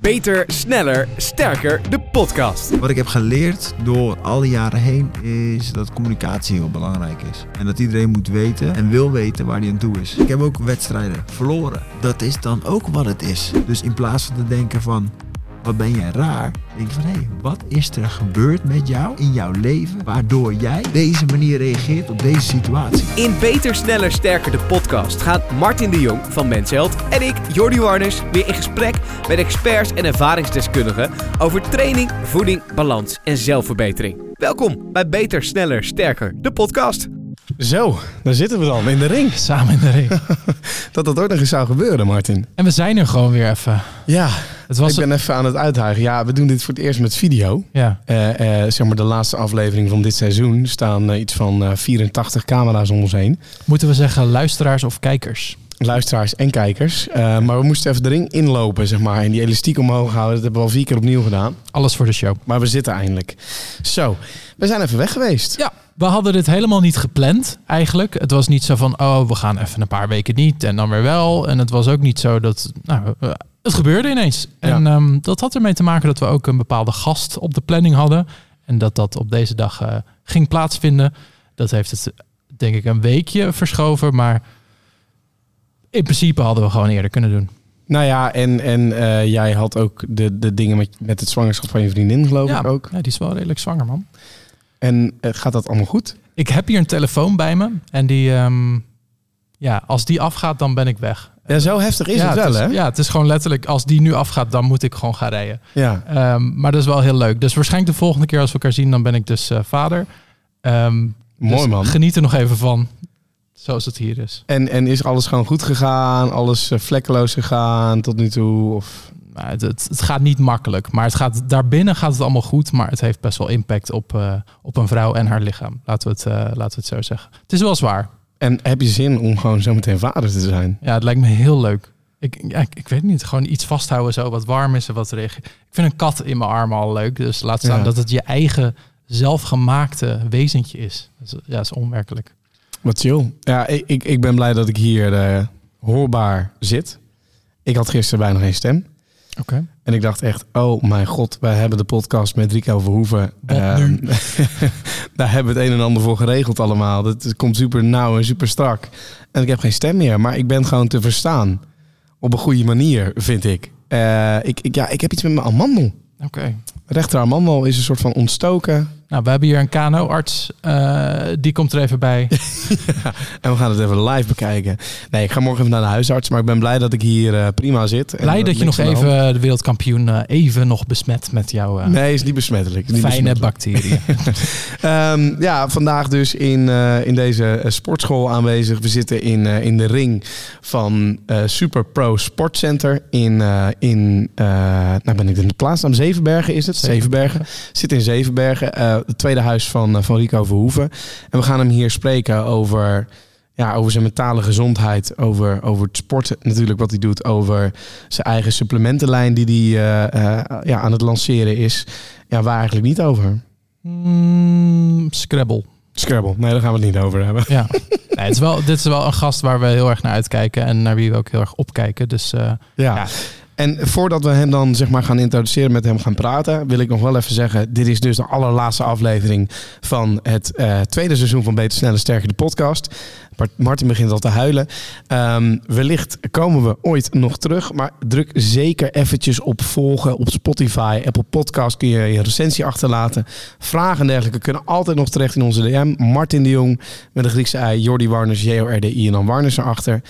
Beter, sneller, sterker, de podcast. Wat ik heb geleerd door al die jaren heen is dat communicatie heel belangrijk is. En dat iedereen moet weten en wil weten waar hij aan toe is. Ik heb ook wedstrijden verloren. Dat is dan ook wat het is. Dus in plaats van te denken van wat ben jij raar, denk je van hé, hey, wat is er gebeurd met jou in jouw leven waardoor jij deze manier reageert op deze situatie. In Beter, Sneller, Sterker, de podcast gaat Martin de Jong van Mensheld en ik, Jordi Warners, weer in gesprek met experts en ervaringsdeskundigen over training, voeding, balans en zelfverbetering. Welkom bij Beter, Sneller, Sterker, de podcast. Zo, daar zitten we dan in de ring. Samen in de ring. dat dat ooit nog eens zou gebeuren, Martin. En we zijn er gewoon weer even. Ja, het was ik ben even aan het uithuigen. Ja, we doen dit voor het eerst met video. Ja. Uh, uh, zeg maar de laatste aflevering van dit seizoen staan uh, iets van 84 camera's om ons heen. Moeten we zeggen luisteraars of kijkers? Luisteraars en kijkers. maar we moesten even de ring inlopen, zeg maar. En die elastiek omhoog houden. Dat hebben we al vier keer opnieuw gedaan. Alles voor de show. Maar we zitten eindelijk. Zo, we zijn even weg geweest. Ja, we hadden dit helemaal niet gepland eigenlijk. Het was niet zo van, oh, we gaan even een paar weken niet en dan weer wel. En het was ook niet zo dat, nou, het gebeurde ineens. En um, dat had ermee te maken dat we ook een bepaalde gast op de planning hadden. En dat dat op deze dag uh, ging plaatsvinden. Dat heeft het, denk ik, een weekje verschoven. Maar in principe hadden we gewoon eerder kunnen doen. Nou ja, en, en uh, jij had ook de, de dingen met, met het zwangerschap van je vriendin, geloof ja, ik ook. Ja, die is wel redelijk zwanger, man. En uh, gaat dat allemaal goed? Ik heb hier een telefoon bij me. En die, um, ja, als die afgaat, dan ben ik weg. Ja, zo heftig is ja, het wel, het is, hè? Ja, het is gewoon letterlijk, als die nu afgaat, dan moet ik gewoon gaan rijden. Ja. Um, maar dat is wel heel leuk. Dus waarschijnlijk de volgende keer als we elkaar zien, dan ben ik dus uh, vader. Um, Mooi dus man. Geniet er nog even van, zoals het hier is. En, en is alles gewoon goed gegaan? Alles uh, vlekkeloos gegaan tot nu toe? Of? Nou, het, het, het, gaat niet makkelijk, maar het gaat, daarbinnen gaat het allemaal goed. Maar het heeft best wel impact op, uh, op een vrouw en haar lichaam. Laten we, het, uh, laten we het zo zeggen. Het is wel zwaar. En heb je zin om gewoon zo meteen vader te zijn? Ja, het lijkt me heel leuk. Ik, ja, ik, ik weet niet, gewoon iets vasthouden zo, wat warm is en wat reageert. Ik vind een kat in mijn armen al leuk. Dus laat staan ja. dat het je eigen zelfgemaakte wezentje is. Dus, ja, dat is onwerkelijk. Wat chill. Ja, ik, ik ben blij dat ik hier uh, hoorbaar zit. Ik had gisteren bijna geen stem. Okay. En ik dacht echt, oh mijn god, wij hebben de podcast met Rico Verhoeven. Uh, daar hebben we het een en ander voor geregeld allemaal. Het komt super nauw en super strak. En ik heb geen stem meer, maar ik ben gewoon te verstaan. Op een goede manier, vind ik. Uh, ik, ik, ja, ik heb iets met mijn amandel. Oké. Okay. Rechter amandel is een soort van ontstoken. Nou, we hebben hier een KNO-arts. Uh, die komt er even bij. ja, en we gaan het even live bekijken. Nee, ik ga morgen even naar de huisarts. Maar ik ben blij dat ik hier uh, prima zit. Blij dat, je nog even de wereldkampioen uh, even nog besmet met jouw... nee, is niet besmettelijk. Is niet fijne bacteriën. um, ja, vandaag dus in, in deze sportschool aanwezig. We zitten in, in de ring van Super Pro Sportcenter in... in nou ben ik in de plaatsnaam Zevenbergen is het. Zevenbergen. Zit in Zevenbergen het tweede huis van, van Rico Verhoeven. En we gaan hem hier spreken over, ja, over zijn mentale gezondheid, over, over het sporten natuurlijk wat hij doet, over zijn eigen supplementenlijn die hij uh, uh, ja, aan het lanceren is. Ja, waar eigenlijk niet over? Mm, Scrabble. Scrabble, nee, daar gaan we het niet over hebben. Ja, nee, het is wel, dit is wel een gast waar we heel erg naar uitkijken en naar wie we ook heel erg opkijken. Dus uh, ja. ja. En voordat we hem dan zeg maar gaan introduceren, met hem gaan praten, wil ik nog wel even zeggen: dit is dus de allerlaatste aflevering van het uh, tweede seizoen van Beter, Sneller, Sterker, de podcast. Martin begint al te huilen. Um, wellicht komen we ooit nog terug, maar druk zeker eventjes op volgen op Spotify, Apple Podcast kun je je recensie achterlaten. Vragen en dergelijke kunnen altijd nog terecht in onze DM. Martin de Jong met de Griekse ei, Jordi Warners, J-O-R-D-I en dan Warners erachter.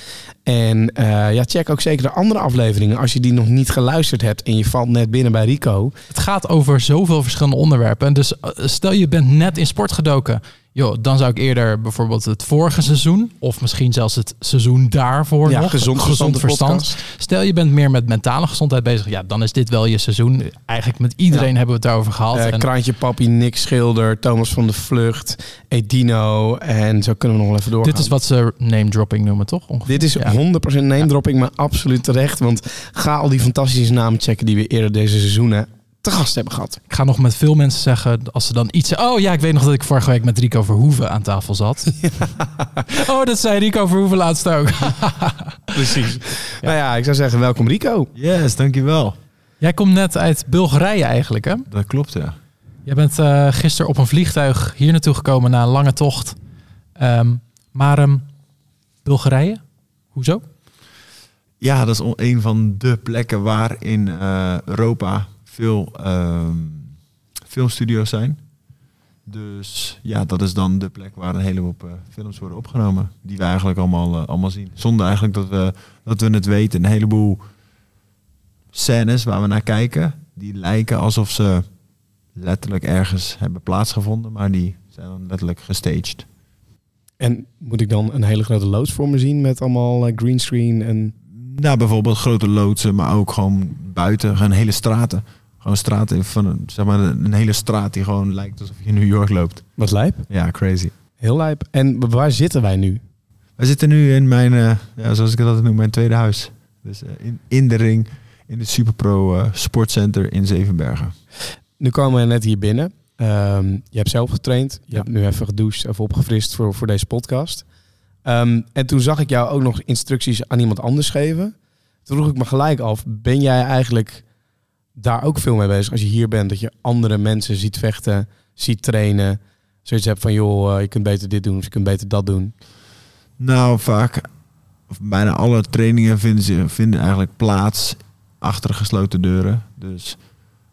En uh, ja, check ook zeker de andere afleveringen als je die nog niet geluisterd hebt en je valt net binnen bij Rico. Het gaat over zoveel verschillende onderwerpen. Dus stel je bent net in sport gedoken. Joh, dan zou ik eerder bijvoorbeeld het vorige seizoen, of misschien zelfs het seizoen daarvoor ja, nog, gezond, gezond verstand. Stel je bent meer met mentale gezondheid bezig, ja, dan is dit wel je seizoen. Eigenlijk met iedereen ja. hebben we het daarover gehad. Uh, en... Kraantje Papi, Nick Schilder, Thomas van de Vlucht, Edino en zo kunnen we nog wel even doorgaan. Dit is wat ze name dropping noemen, toch? Ongeveer? Dit is ja. 100% name dropping, maar absoluut terecht. Want ga al die fantastische namen checken die we eerder deze seizoenen te gast hebben gehad. Ik ga nog met veel mensen zeggen, als ze dan iets zeggen... Oh ja, ik weet nog dat ik vorige week met Rico Verhoeven aan tafel zat. Ja. oh, dat zei Rico Verhoeven laatst ook. Precies. Ja. Nou ja, ik zou zeggen welkom Rico. Yes, dankjewel. Jij komt net uit Bulgarije eigenlijk, hè? Dat klopt, ja. Jij bent uh, gisteren op een vliegtuig hier naartoe gekomen na een lange tocht. Um, maar um, Bulgarije, hoezo? Ja, dat is een van de plekken waar in uh, Europa veel filmstudio's zijn. Dus ja, dat is dan de plek waar een heleboel uh, films worden opgenomen. Die we eigenlijk allemaal, uh, allemaal zien. Zonder eigenlijk dat we, dat we het weten. Een heleboel scènes waar we naar kijken. Die lijken alsof ze letterlijk ergens hebben plaatsgevonden. Maar die zijn dan letterlijk gestaged. En moet ik dan een hele grote loods voor me zien met allemaal uh, greenscreen en... Nou, bijvoorbeeld grote loodsen, maar ook gewoon buiten, gewoon hele straten. Gewoon straten van een, zeg maar, een hele straat die gewoon lijkt alsof je in New York loopt. Wat lijp. Ja, crazy. Heel lijp. En waar zitten wij nu? Wij zitten nu in mijn, uh, ja, zoals ik het altijd noem, mijn tweede huis. Dus uh, in, in de ring, in het Superpro uh, Sportcenter in Zevenbergen. Nu komen we net hier binnen. Um, je hebt zelf getraind. Je ja. hebt nu even gedoucht, even opgefrist voor, voor deze podcast. Um, en toen zag ik jou ook nog instructies aan iemand anders geven. Toen vroeg ik me gelijk af, ben jij eigenlijk daar ook veel mee bezig als je hier bent? Dat je andere mensen ziet vechten, ziet trainen. Zoiets hebt van, joh, uh, je kunt beter dit doen of je kunt beter dat doen. Nou, vaak, bijna alle trainingen vinden, ze, vinden eigenlijk plaats achter gesloten deuren. Dus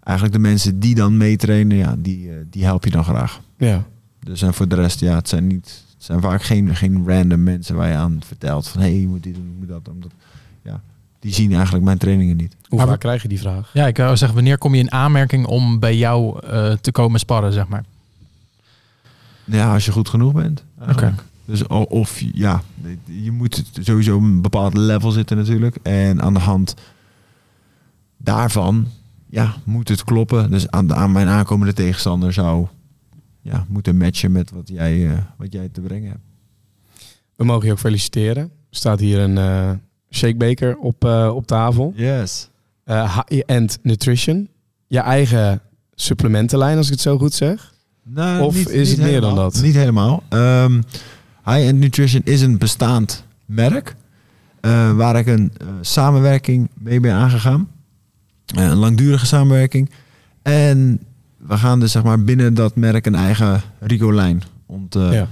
eigenlijk de mensen die dan meetrainen, ja, die, die help je dan graag. Ja. Dus en voor de rest, ja, het zijn niet, het zijn vaak geen, geen random mensen waar je aan vertelt van hé, hey, je moet dit doen, je moet dat doen. Die zien eigenlijk mijn trainingen niet. Hoe vaak krijg je die vraag? Ja, ik zou zeggen, wanneer kom je in aanmerking om bij jou uh, te komen sparren, zeg maar? Ja, als je goed genoeg bent. Oké. Okay. Dus of ja, je moet sowieso op een bepaald level zitten natuurlijk. En aan de hand daarvan ja, moet het kloppen. Dus aan, aan mijn aankomende tegenstander zou ja, moeten matchen met wat jij, uh, wat jij te brengen hebt. We mogen je ook feliciteren. Er staat hier een uh, shakebeker op, uh, op tafel. Yes. High-end Nutrition. Je eigen supplementenlijn, als ik het zo goed zeg. Nou, of niet, is niet het meer helemaal. dan dat? Niet helemaal. Um, High-end Nutrition is een bestaand merk. waar ik een samenwerking mee ben aangegaan. een langdurige samenwerking. En we gaan dus zeg maar binnen dat merk een eigen Rico-lijn. Uh, ja.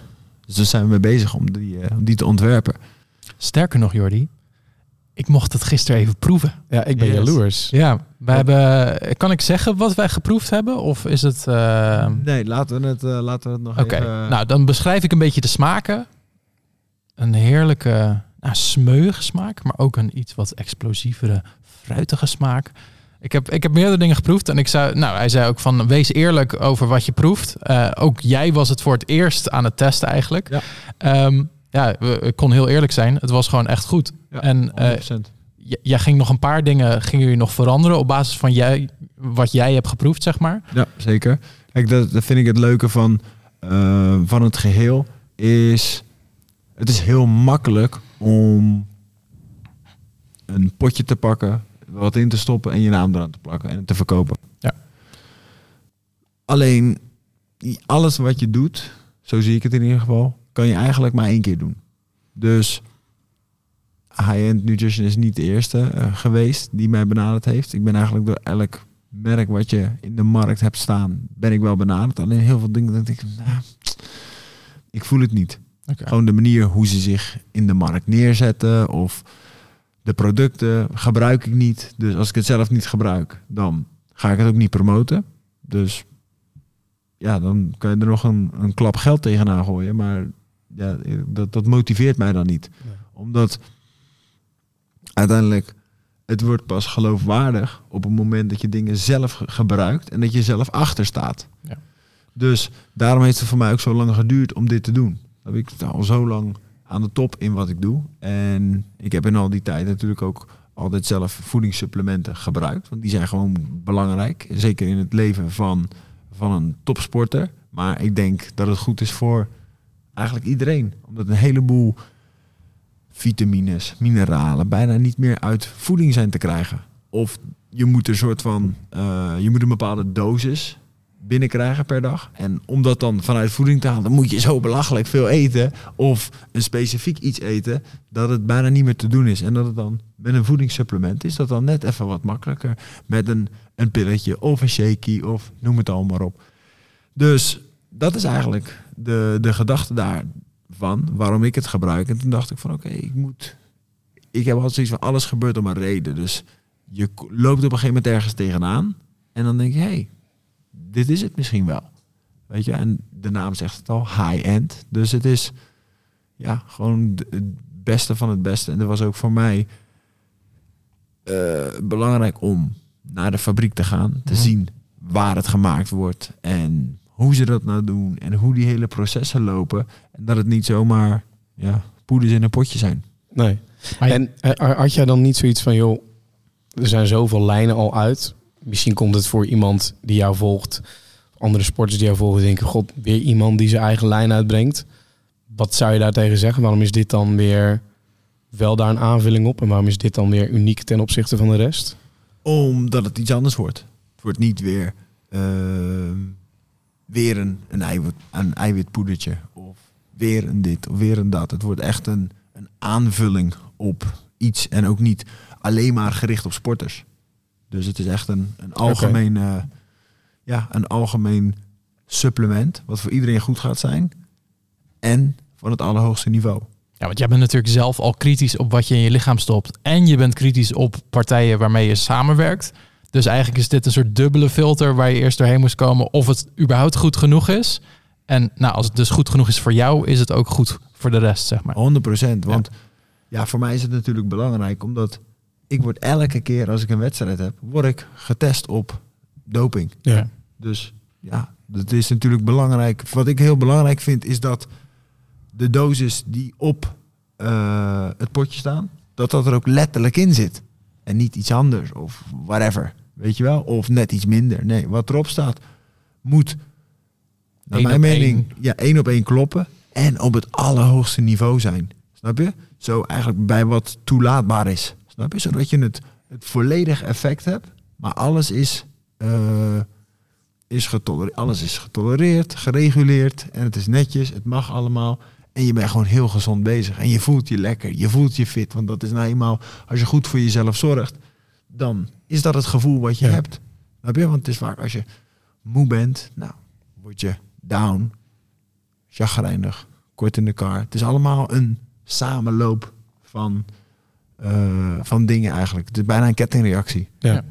Dus daar zijn we mee bezig om die, uh, om die te ontwerpen. Sterker nog, Jordi, ik mocht het gisteren even proeven. Ja, ik ben Yes. jaloers. Ja, wij hebben. Kan ik zeggen wat wij geproefd hebben? Of is het. uh, Nee, laten we het, uh, laten we het nog Oké, even... nou dan beschrijf ik een beetje de smaken. Een heerlijke, nou, smeuige smaak, maar ook een iets wat explosievere, fruitige smaak. Ik heb, ik heb meerdere dingen geproefd en ik zei, nou, hij zei ook van wees eerlijk over wat je proeft. Uh, ook jij was het voor het eerst aan het testen eigenlijk. Ja. Um, ja, ik kon heel eerlijk zijn. Het was gewoon echt goed. Ja, en uh, jij ging nog een paar dingen gingen jullie nog veranderen op basis van jij, wat jij hebt geproefd, zeg maar. Ja, zeker. Kijk, dat, dat vind ik het leuke van, uh, van het geheel is, het is heel makkelijk om een potje te pakken, wat in te stoppen en je naam eraan te plakken en te verkopen. Ja. Alleen alles wat je doet, zo zie ik het in ieder geval, kan je eigenlijk maar één keer doen. Dus high-end nutrition is niet de eerste uh, geweest die mij benaderd heeft. Ik ben eigenlijk door elk merk wat je in de markt hebt staan, ben ik wel benaderd. Alleen heel veel dingen dat ik, nou, ik voel het niet. Okay. Gewoon de manier hoe ze zich in de markt neerzetten of de producten gebruik ik niet. Dus als ik het zelf niet gebruik, dan ga ik het ook niet promoten. Dus ja, dan kan je er nog een, een klap geld tegenaan gooien. Maar ja, dat, dat motiveert mij dan niet. Ja. Omdat uiteindelijk het wordt pas geloofwaardig op het moment dat je dingen zelf ge gebruikt en dat je zelf achter staat. Ja. Dus daarom heeft het voor mij ook zo lang geduurd om dit te doen. Dan heb ik al zo lang aan de top in wat ik doe. En ik heb in al die tijd natuurlijk ook altijd zelf voedingssupplementen gebruikt. Want die zijn gewoon belangrijk. Zeker in het leven van, van een topsporter. Maar ik denk dat het goed is voor eigenlijk iedereen. Omdat een heleboel vitamines, mineralen bijna niet meer uit voeding zijn te krijgen. Of je moet een soort van, uh, je moet een bepaalde dosis binnenkrijgen per dag. En om dat dan vanuit voeding te halen, dan moet je zo belachelijk veel eten. Of een specifiek iets eten, dat het bijna niet meer te doen is. En dat het dan met een voedingssupplement is dat dan net even wat makkelijker. Met een, een pilletje of een shaky of noem het allemaal maar op. Dus dat is eigenlijk de, de gedachte daarvan, waarom ik het gebruik. En toen dacht ik van oké, ik moet... Ik heb altijd zoiets van alles gebeurt om een reden. Dus je loopt op een gegeven moment ergens tegenaan. En dan denk je, hé, hey, dit is het misschien wel. Weet je, en de naam zegt het al, high-end. Dus het is ja, gewoon het beste van het beste. En dat was ook voor mij eh, belangrijk om naar de fabriek te gaan. Te Mhm. zien waar het gemaakt wordt. En hoe ze dat nou doen. En hoe die hele processen lopen. En dat het niet zomaar ja, poeders in een potje zijn. Nee. En eh, had jij dan niet zoiets van, joh, er zijn zoveel lijnen al uit. Misschien komt het voor iemand die jou volgt, andere sporters die jou volgen, denken, god, weer iemand die zijn eigen lijn uitbrengt. Wat zou je daartegen zeggen? Waarom is dit dan weer wel daar een aanvulling op? En waarom is dit dan weer uniek ten opzichte van de rest? Omdat het iets anders wordt. Het wordt niet weer, ehm, weer een, een, eiwit, een eiwitpoedertje. Of weer een dit of weer een dat. Het wordt echt een, een aanvulling op iets. En ook niet alleen maar gericht op sporters. Dus het is echt een, een algemeen, eh, ja, een algemeen supplement. Wat voor iedereen goed gaat zijn. En van het allerhoogste niveau. Ja, want jij bent natuurlijk zelf al kritisch op wat je in je lichaam stopt. En je bent kritisch op partijen waarmee je samenwerkt. Dus eigenlijk is dit een soort dubbele filter waar je eerst doorheen moest komen of het überhaupt goed genoeg is. En nou, als het dus goed genoeg is voor jou, is het ook goed voor de rest, zeg maar. 100%. Want ja. voor mij is het natuurlijk belangrijk, omdat ik word elke keer als ik een wedstrijd heb, word ik getest op doping. Ja. Dus ja, dat is natuurlijk belangrijk. Wat ik heel belangrijk vind, is dat de dosis die op eh, het potje staan, dat dat er ook letterlijk in zit. En niet iets anders of whatever. Weet je wel? Of net iets minder. Nee, wat erop staat moet, naar Eén mijn mening, ja, één op één kloppen. En op het allerhoogste niveau zijn. Snap je? Zo eigenlijk bij wat toelaatbaar is. Snap je? Zodat je het, het volledig effect hebt. Maar alles is, eh, is getolereerd. Alles is getolereerd, gereguleerd. En het is netjes. Het mag allemaal. En je bent gewoon heel gezond bezig. En je voelt je lekker. Je voelt je fit. Want dat is nou eenmaal, als je goed voor jezelf zorgt, dan is dat het gevoel wat je Ja. hebt. Snap je? Want het is vaak als je moe bent, nou, word je down, chagrijnig, kort in de kar. Het is allemaal een samenloop van, eh, van dingen eigenlijk. Het is bijna een kettingreactie. Ja.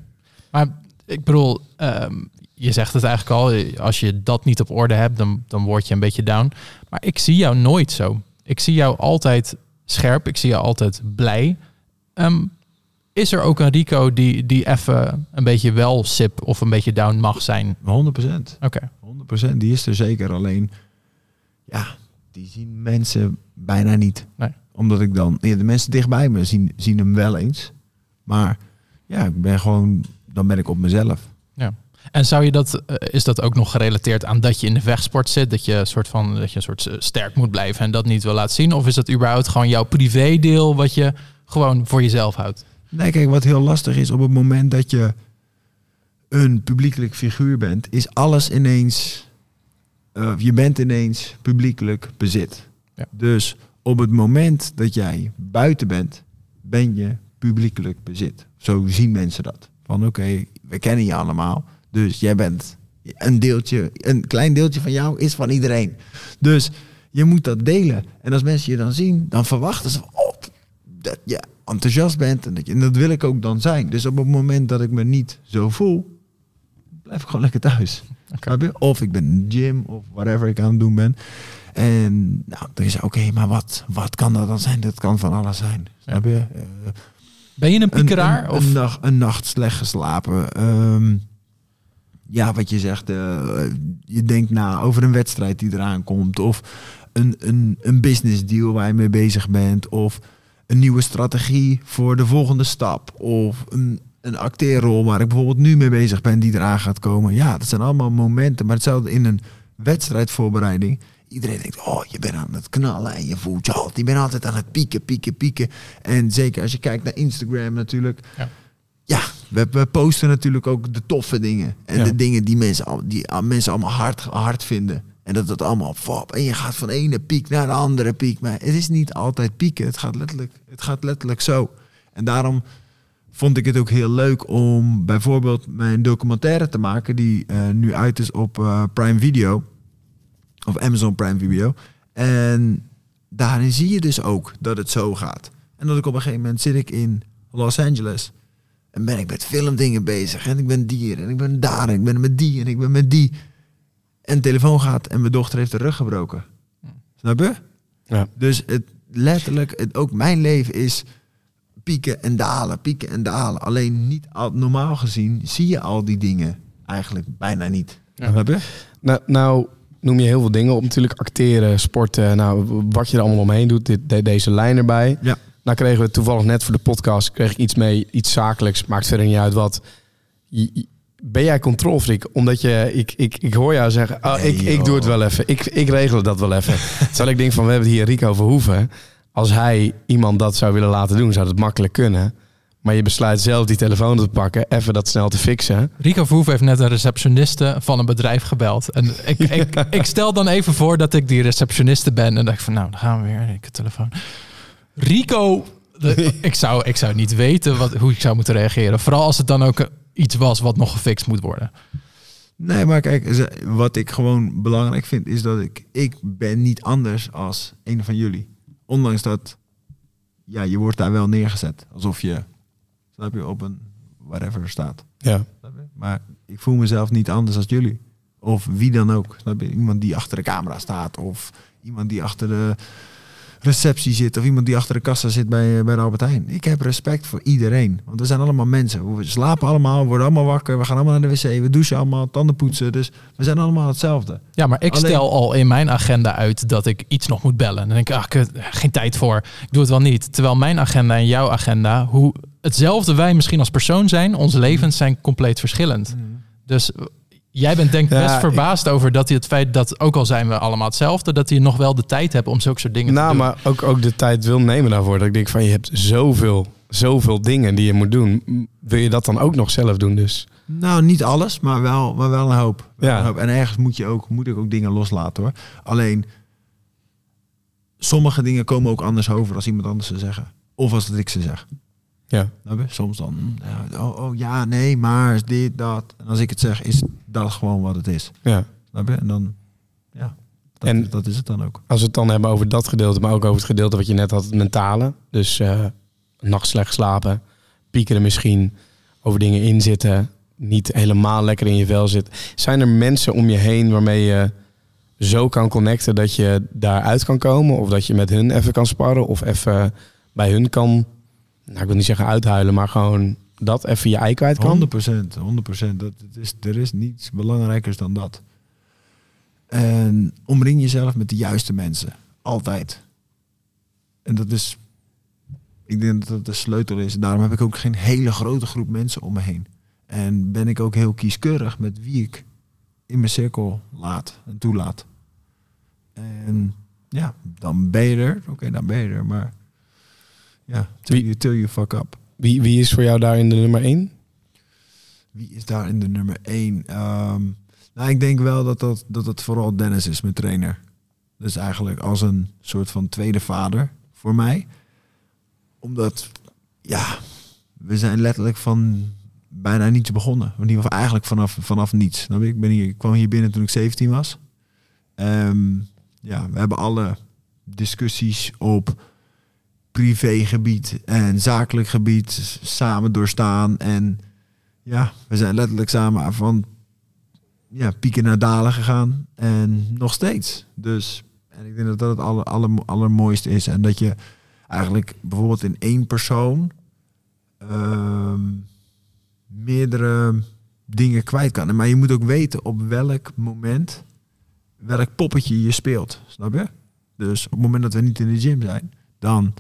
Maar ik bedoel, ehm, je zegt het eigenlijk al, als je dat niet op orde hebt, dan, dan word je een beetje down. Maar ik zie jou nooit zo. Ik zie jou altijd scherp, ik zie jou altijd blij. Ehm, is er ook een Rico die, die even een beetje wel sip of een beetje down mag zijn? 100%. Oké. 100%. Die is er zeker. Alleen, ja, die zien mensen bijna niet. Nee. Omdat ik dan, ja, de mensen dichtbij me zien, zien hem wel eens. Maar ja, ik ben gewoon, dan ben ik op mezelf. En zou je dat, eh, is dat ook nog gerelateerd aan dat je in de vechtsport zit? Dat je een soort van dat je een soort eh, sterk moet blijven en dat niet wil laten zien? Of is dat überhaupt gewoon jouw privédeel wat je gewoon voor jezelf houdt? Nee, kijk, wat heel lastig is op het moment dat je een publiekelijk figuur bent, is alles ineens, eh, je bent ineens publiekelijk bezit. Ja. Dus op het moment dat jij buiten bent, ben je publiekelijk bezit. Zo zien mensen dat. Van oké, we kennen je allemaal, dus jij bent een deeltje, een klein deeltje van jou is van iedereen. Dus je moet dat delen. En als mensen je dan zien, dan verwachten ze oh, dat je enthousiast bent en dat, je, en dat wil ik ook dan zijn. Dus op het moment dat ik me niet zo voel, blijf ik gewoon lekker thuis. Of ik ben in de gym of whatever ik aan het doen ben. En nou, dan is oké, maar wat, wat kan dat dan zijn? Dat kan van alles zijn. Snap je? Eh, Ben je een piekeraar? een, of? een, nacht, een nacht slecht geslapen. Ehm, ja, wat je zegt. eh, je denkt na over een wedstrijd die eraan komt. Of een, een, een business deal waar je mee bezig bent. Of een nieuwe strategie voor de volgende stap. Of een, een acteerrol waar ik bijvoorbeeld nu mee bezig ben die eraan gaat komen. Ja, dat zijn allemaal momenten. Maar hetzelfde in een wedstrijdvoorbereiding. Iedereen denkt, oh, je bent aan het knallen en je voelt je altijd. Je bent altijd aan het pieken, pieken, pieken. En zeker als je kijkt naar Instagram natuurlijk. Ja. Ja, we, we posten natuurlijk ook de toffe dingen. En Ja. de dingen die mensen, al- die ah, mensen allemaal hard, hard vinden. En dat het allemaal fop. En je gaat van ene piek naar de andere piek. Maar het is niet altijd pieken. Het gaat letterlijk, het gaat letterlijk zo. En daarom vond ik het ook heel leuk om bijvoorbeeld mijn documentaire te maken. Die eh, nu uit is op eh, Prime Video. Of Amazon Prime Video. En daarin zie je dus ook dat het zo gaat. En dat ik op een gegeven moment zit ik in Los Angeles. En ben ik met filmdingen bezig. En ik ben dier. En ik ben daar. En ik ben met die. En ik ben met die. En de telefoon gaat. En mijn dochter heeft de rug gebroken. Snap je? Ja. Dus het letterlijk, het, ook mijn leven is pieken en dalen, pieken en dalen. Alleen niet al, normaal gezien zie je al die dingen eigenlijk bijna niet. Ja. Snap je? Nou, nou noem je heel veel dingen op natuurlijk. Acteren, sporten, nou, wat je er allemaal omheen doet. Dit, de- deze lijn erbij. Ja. Nou kregen we toevallig net voor de podcast kreeg ik iets mee, iets zakelijks. Maakt verder niet uit wat. Je- Ben jij controlfreak? Omdat je, ik, ik, ik hoor jou zeggen, oh, Nee, ik, ik doe het wel even. Ik, ik regel dat wel even. Terwijl ik denk van, we hebben hier Rico Verhoeven. Als hij iemand dat zou willen laten doen, zou dat makkelijk kunnen. Maar je besluit zelf die telefoon te pakken, even dat snel te fixen. Rico Verhoeven heeft net een receptioniste van een bedrijf gebeld. En ik, ik, ik stel dan even voor dat ik die receptioniste ben. En dacht ik van, nou, dan gaan we weer. Ik heb telefoon. Rico, de- ik, zou, ik zou niet weten wat, hoe ik zou moeten reageren. Vooral als het dan ook iets was wat nog gefixt moet worden. Nee, maar kijk, ze- wat ik gewoon belangrijk vind is dat ik, ik ben niet anders als een van jullie. Ondanks dat, ja, je wordt daar wel neergezet. Alsof je, snap je, op een whatever staat. Ja. Maar ik voel mezelf niet anders als jullie. Of wie dan ook. Snap je? Iemand die achter de camera staat. Of iemand die achter de receptie zit. Of iemand die achter de kassa zit bij, eh, bij de Albert Heijn. Ik heb respect voor iedereen. Want we zijn allemaal mensen. We slapen allemaal, we worden allemaal wakker. We gaan allemaal naar de wc. We douchen allemaal, tanden poetsen. Dus we zijn allemaal hetzelfde. Ja, maar ik Alleen- stel al in mijn agenda uit dat ik iets nog moet bellen. En dan denk ik, ah, kut, geen tijd voor. Ik doe het wel niet. Terwijl mijn agenda en jouw agenda, hoe hetzelfde wij misschien als persoon zijn, onze levens zijn compleet verschillend. Dus eh, jij bent denk ik Ja, best ik- verbaasd over dat hij het feit dat, ook al zijn we allemaal hetzelfde, dat hij nog wel de tijd hebt om zulke soort dingen te Nou, doen. maar ook, ook de tijd wil nemen daarvoor. Dat ik denk van, je hebt zoveel, zoveel dingen die je moet doen. Wil je dat dan ook nog zelf doen dus? Nou, niet alles, maar wel, maar wel een hoop. Ja. een hoop. En ergens moet, je ook, moet ik ook dingen loslaten hoor. Alleen, sommige dingen komen ook anders over als iemand anders ze zeggen. Of als dat ik ze zeg. Ja. Soms dan, oh, oh ja, nee, maar is dit, dat. En als ik het zeg, is dat gewoon wat het is. ja. En dan, ja, dat, En- dat is het dan ook. Als we het dan hebben over dat gedeelte, maar ook over het gedeelte wat je net had, het mentale. Dus eh nacht slecht slapen, piekeren misschien, over dingen inzitten, niet helemaal lekker in je vel zit. Zijn er mensen om je heen waarmee je zo kan connecten dat je daaruit kan komen? Of dat je met hun even kan sparren of even bij hun kan, nou ik wil niet zeggen uithuilen, maar gewoon dat even je ei kwijt kan? 100 procent, 100 procent. Dat het is, er is niets belangrijkers dan dat. En omring jezelf met de juiste mensen. Altijd. En dat is, ik denk dat dat de sleutel is. Daarom heb ik ook geen hele grote groep mensen om me heen. En ben ik ook heel kieskeurig met wie ik in mijn cirkel laat en toelaat. En ja, dan ben je er. Oké, dan ben je er. Maar ja, till Wie- you, till you fuck up. Wie, wie is voor jou daarin de nummer één? Wie is daar in de nummer 1? nou, ik denk wel dat dat, dat het vooral Dennis is, mijn trainer. Dus eigenlijk als een soort van tweede vader voor mij. Omdat, ja, we zijn letterlijk van bijna niets begonnen. In ieder geval eigenlijk vanaf, vanaf niets. Je? Ik, ben hier, ik kwam hier binnen toen ik 17 was. Ehm, ja, we hebben alle discussies op privégebied en zakelijk gebied samen doorstaan. En ja, we zijn letterlijk samen van ja, pieken naar dalen gegaan. En nog steeds. Dus en ik denk dat dat het aller, aller, allermooiste is. En dat je eigenlijk bijvoorbeeld in één persoon ehm, meerdere dingen kwijt kan. Maar je moet ook weten op welk moment welk poppetje je speelt. Snap je? Dus op het moment dat we niet in de gym zijn, dan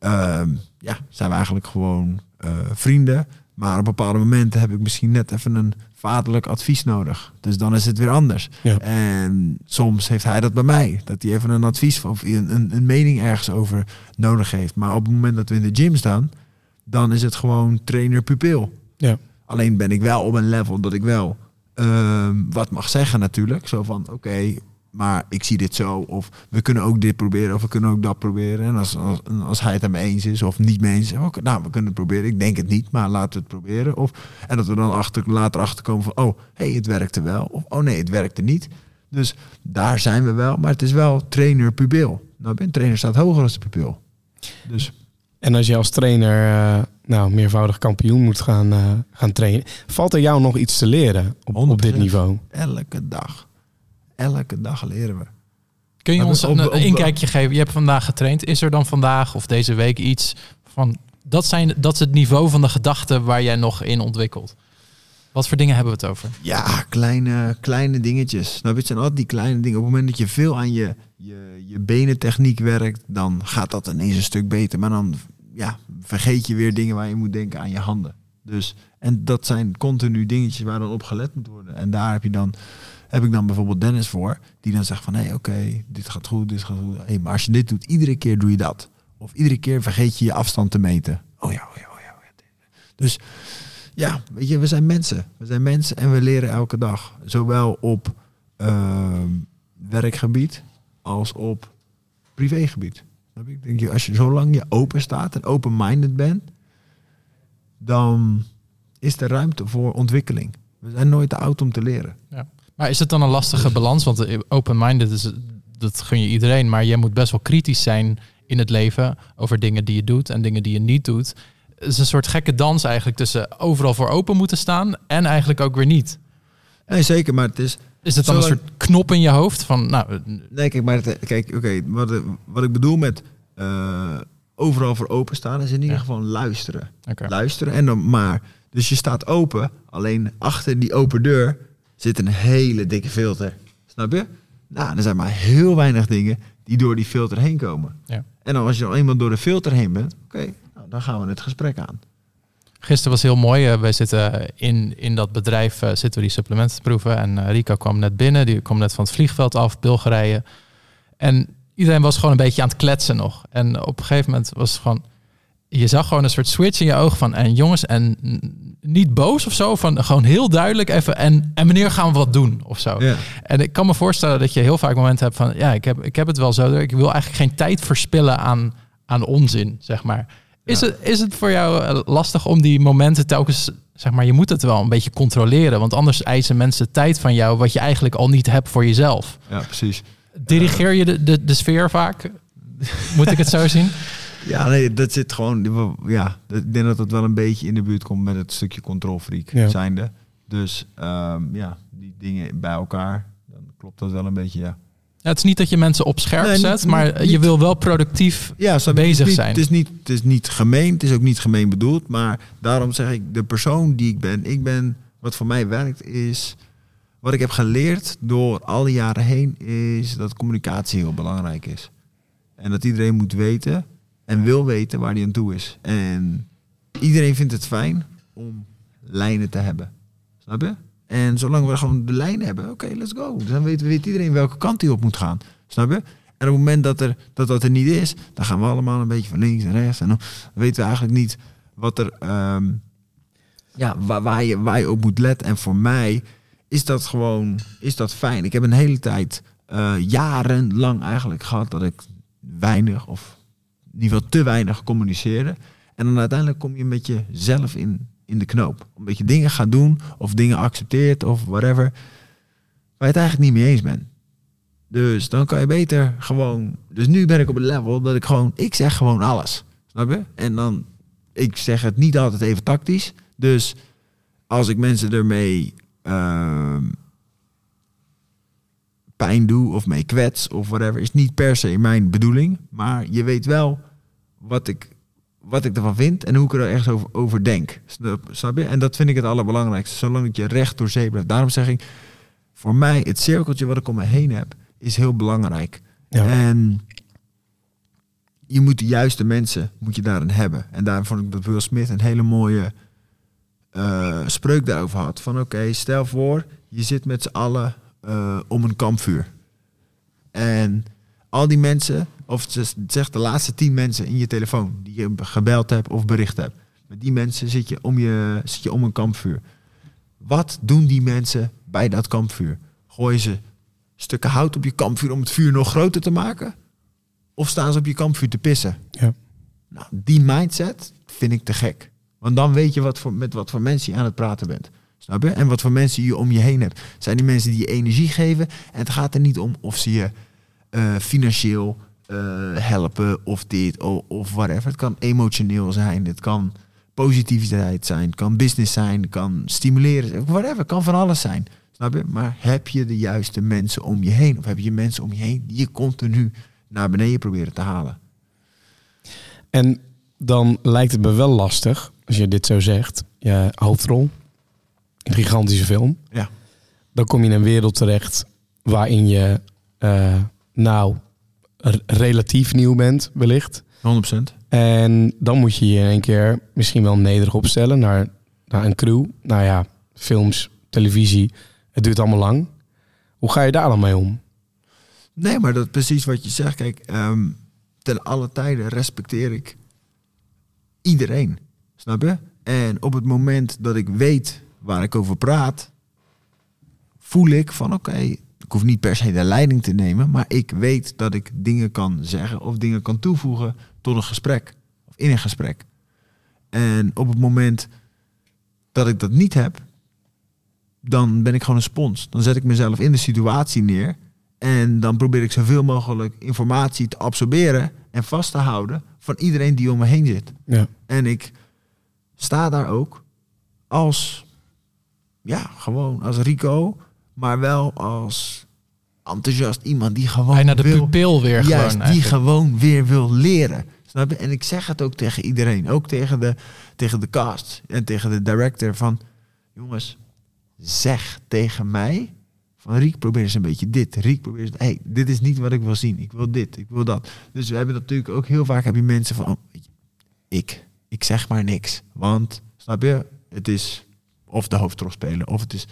ehm, ja, zijn we eigenlijk gewoon eh, vrienden. Maar op bepaalde momenten heb ik misschien net even een vaderlijk advies nodig. Dus dan is het weer anders. Ja. En soms heeft hij dat bij mij. Dat hij even een advies of een, een, een mening ergens over nodig heeft. Maar op het moment dat we in de gym staan, dan is het gewoon trainer-pupil. Ja. Alleen ben ik wel op een level dat ik wel ehm, wat mag zeggen natuurlijk. Zo van, oké, maar ik zie dit zo. Of we kunnen ook dit proberen. Of we kunnen ook dat proberen. En als, als, als hij het ermee eens is of niet mee eens is. Oké, nou, we kunnen het proberen. Ik denk het niet, maar laten we het proberen. Of, en dat we dan achter, later achterkomen van, oh, hey, het werkte wel. Of, oh nee, het werkte niet. Dus daar zijn we wel. Maar het is wel trainer-pupil. Nou, een trainer staat hoger als de pupil. Dus En als je als trainer uh, nou, meervoudig kampioen moet gaan, uh, gaan trainen, valt er jou nog iets te leren op, op dit 100%. niveau? elke dag. Elke dag leren we. Kun je Maar ons op- een op- inkijkje geven? Je hebt vandaag getraind. Is er dan vandaag of deze week iets van... Dat, zijn, dat is het niveau van de gedachten waar jij nog in ontwikkelt. Wat voor dingen hebben we het over? Ja, kleine, kleine dingetjes. Nou, het zijn altijd die kleine dingen. Op het moment dat je veel aan je, je, je benentechniek werkt, dan gaat dat ineens een stuk beter. Maar dan ja, vergeet je weer dingen waar je moet denken aan je handen. Dus, en dat zijn continu dingetjes waar dan op gelet moet worden. En daar heb je dan, heb ik dan bijvoorbeeld Dennis voor, die dan zegt van, hé, oké, dit gaat goed, dit gaat goed. Hey, maar als je dit doet, iedere keer doe je dat. Of iedere keer vergeet je je afstand te meten. Oh ja, oh ja, oh ja. Oh ja. Dus ja, weet je, we zijn mensen. We zijn mensen en we leren elke dag. Zowel op ehm, werkgebied als op privégebied. Ik denk, als je zolang je open staat en open-minded bent, dan is er ruimte voor ontwikkeling. We zijn nooit te oud om te leren. Maar is het dan een lastige balans? Want eh, open-minded, is, dat gun je iedereen. Maar jij moet best wel kritisch zijn in het leven over dingen die je doet en dingen die je niet doet. Het is een soort gekke dans eigenlijk tussen overal voor open moeten staan en eigenlijk ook weer niet. Nee, zeker, maar het is... Is het dan een soort knop in je hoofd van, nou, eh, Nee, kijk, maar het, kijk, oké, wat, wat ik bedoel met eh, overal voor openstaan is in ieder Ja. geval luisteren. luisteren en dan maar. Dus je staat open, alleen achter die open deur zit een hele dikke filter. Snap je? Nou, er zijn maar heel weinig dingen die door die filter heen komen. Ja. En dan als je al eenmaal door de filter heen bent, oké, nou, dan gaan we het gesprek aan. Gisteren was heel mooi. eh, wij zitten in, in dat bedrijf eh, zitten we die supplementen te proeven. En eh, Rico kwam net binnen. Die kwam net van het vliegveld af, Bulgarije. En iedereen was gewoon een beetje aan het kletsen nog. En op een gegeven moment was het gewoon... Je zag gewoon een soort switch in je oog van... En jongens, en niet boos of zo. Van gewoon heel duidelijk even... En, en wanneer gaan we wat doen of zo. Ja. En ik kan me voorstellen dat je heel vaak momenten hebt van... Ja, ik heb, ik heb het wel zo. Ik wil eigenlijk geen tijd verspillen aan, aan onzin, zeg maar. Is, Ja. het, is het voor jou eh, lastig om die momenten telkens... Zeg maar, je moet het wel een beetje controleren. Want anders eisen mensen tijd van jou... wat je eigenlijk al niet hebt voor jezelf. ja, precies. Dirigeer je de, de, de sfeer vaak? Moet ik het zo zien? Ja, nee, dat zit gewoon. Ja, ik denk dat het wel een beetje in de buurt komt met het stukje controlfreak Ja. zijnde. Dus ehm, ja, die dingen bij elkaar, dan klopt dat wel een beetje, ja. Ja, het is niet dat je mensen op scherp Nee, niet- zet... maar niet- je wil wel productief ja, bezig het is niet, zijn. Het is, niet, het is niet gemeen, het is ook niet gemeen bedoeld. Maar daarom zeg ik, de persoon die ik ben, ik ben, wat voor mij werkt, is... Wat ik heb geleerd door alle jaren heen, is dat communicatie heel belangrijk is. En dat iedereen moet weten en wil weten waar hij aan toe is. En iedereen vindt het fijn om lijnen te hebben. Snap je? En zolang we gewoon de lijnen hebben, oké, let's go. Dan weet, weet iedereen welke kant hij op moet gaan. Snap je? En op het moment dat, er, dat dat er niet is, dan gaan we allemaal een beetje van links en rechts. En dan weten we eigenlijk niet wat er, ehm, ja, waar, waar, je, waar je op moet letten. En voor mij is dat gewoon is dat fijn. Ik heb een hele tijd, eh, jarenlang eigenlijk gehad dat ik weinig of ieder geval te weinig communiceerde. En dan uiteindelijk kom je met jezelf in, in de knoop. Omdat je dingen gaat doen of dingen accepteert of whatever. Waar je het eigenlijk niet mee eens bent. Dus dan kan je beter gewoon. Dus nu ben ik op een level dat ik gewoon. Ik zeg gewoon alles. Snap je? En dan. Ik zeg het niet altijd even tactisch. Dus als ik mensen ermee. ehm, pijn doe of mee kwets of whatever. Is niet per se mijn bedoeling. Maar je weet wel wat ik, wat ik ervan vind en hoe ik er ergens over, over denk. Snap, je? En dat vind ik het allerbelangrijkste. Zolang dat je recht door zee blijft. Daarom zeg ik, voor mij, het cirkeltje wat ik om me heen heb, is heel belangrijk. Ja. En je moet de juiste mensen moet je daarin hebben. En daarom vond ik dat Will Smith een hele mooie eh, spreuk daarover had. Van oké, stel voor, je zit met z'n allen eh, om een kampvuur. En al die mensen, of ze- zeg de laatste tien mensen in je telefoon die je gebeld hebt of bericht hebt, Met die mensen zit je om, je, zit je om een kampvuur. Wat doen die mensen bij dat kampvuur? Gooien ze stukken hout op je kampvuur om het vuur nog groter te maken? Of staan ze op je kampvuur te pissen? Ja. Nou, die mindset vind ik te gek. Want dan weet je wat voor, met wat voor mensen je aan het praten bent. Snap je? En wat voor mensen je om je heen hebt. Zijn die mensen die je energie geven. En het gaat er niet om of ze je eh, financieel eh, helpen of dit of, of whatever. Het kan emotioneel zijn. Het kan positiviteit zijn. Het kan business zijn. Het kan stimuleren. Whatever. Het kan van alles zijn. Snap je? Maar heb je de juiste mensen om je heen? Of heb je mensen om je heen die je continu naar beneden proberen te halen? En dan lijkt het me wel lastig, als je dit zo zegt, je hoofdrol, een gigantische film. Ja. Dan kom je in een wereld terecht waarin je, eh, nou, relatief nieuw bent, wellicht. 100%. En dan moet je je in één keer misschien wel nederig opstellen naar, naar een crew. Nou ja, films, televisie, het duurt allemaal lang. Hoe ga je daar dan mee om? Nee, maar dat is precies wat je zegt. Kijk, ehm, ten alle tijden respecteer ik iedereen. Snap je? En op het moment dat ik weet waar ik over praat, voel ik van oké, ik hoef niet per se de leiding te nemen, maar ik weet dat ik dingen kan zeggen of dingen kan toevoegen tot een gesprek of in een gesprek. En op het moment dat ik dat niet heb, dan ben ik gewoon een spons. Dan zet ik mezelf in de situatie neer en dan probeer ik zoveel mogelijk informatie te absorberen en vast te houden van iedereen die om me heen zit. Ja. En ik sta daar ook als, ja, gewoon als Rico, maar wel als enthousiast iemand die gewoon Bijna de wil, pupil weer juist, gewoon. die eigenlijk. gewoon weer wil leren. Snap je? En ik zeg het ook tegen iedereen, ook tegen de, tegen de cast en tegen de director van, jongens, zeg tegen mij van Riek, probeer eens een beetje dit. Riek, probeer eens, hey, dit is niet wat ik wil zien. Ik wil dit, ik wil dat. Dus we hebben natuurlijk ook heel vaak heb je mensen van, oh, ik, ik zeg maar niks. Want, snap je, het is of de hoofdrol spelen, of het is,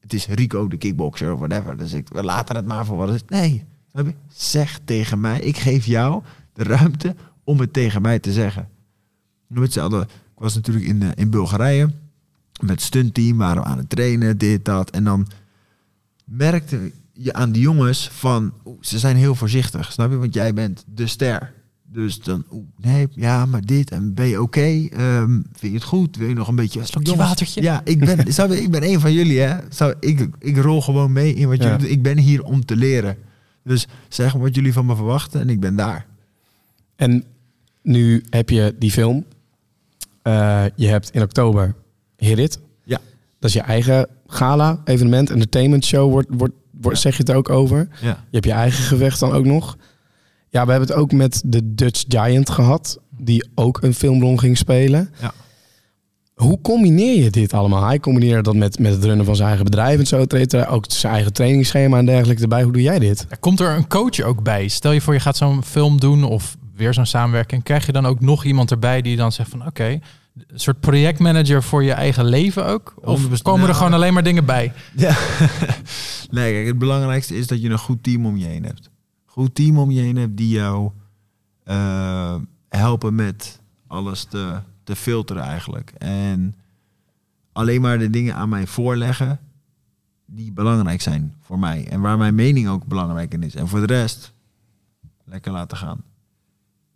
het is Rico de kickboxer of whatever. Dus ik, we laten het maar voor wat het is. Nee, zeg tegen mij, ik geef jou de ruimte om het tegen mij te zeggen. Hetzelfde. Ik was natuurlijk in, eh, in Bulgarije met stuntteam, waren we aan het trainen, dit, dat. En dan merkte je aan die jongens van, oeh, ze zijn heel voorzichtig, snap je? Want jij bent de ster. Dus dan, oeh, nee, ja, maar dit en ben je oké? Ehm, vind je het goed? Wil je nog een beetje... Slokje Jongens, watertje? Ja, ik ben, je, ik ben een van jullie, hè? Zou, ik, ik rol gewoon mee in wat Ja. jullie doen. Ik ben hier om te leren. Dus zeg wat jullie van me verwachten en ik ben daar. En nu heb je die film. Eh, je hebt in oktober Hit. Ja. Dat is je eigen gala, evenement, entertainment show, wordt, wordt, wordt, zeg je het ook over. Ja. Je hebt je eigen gevecht dan ook nog. Ja, we hebben het ook met de Dutch Giant gehad, die ook een filmrol ging spelen. Ja. Hoe combineer je dit allemaal? Hij combineert dat met, met het runnen van zijn eigen bedrijf en zo. Treedt er ook zijn eigen trainingsschema en dergelijke erbij. Hoe doe jij dit? Ja, Komt er een coach ook bij? Stel je voor je gaat zo'n film doen of weer zo'n samenwerking. Krijg je dan ook nog iemand erbij die dan zegt van oké, een soort projectmanager voor je eigen leven ook? Of 100% komen er nou, gewoon alleen maar dingen bij? Ja. nee, kijk, het belangrijkste is dat je een goed team om je heen hebt. Goed team om je heen hebt die jou eh, helpen met alles te, te filteren eigenlijk. En alleen maar de dingen aan mij voorleggen die belangrijk zijn voor mij. En waar mijn mening ook belangrijk in is. En voor de rest, lekker laten gaan.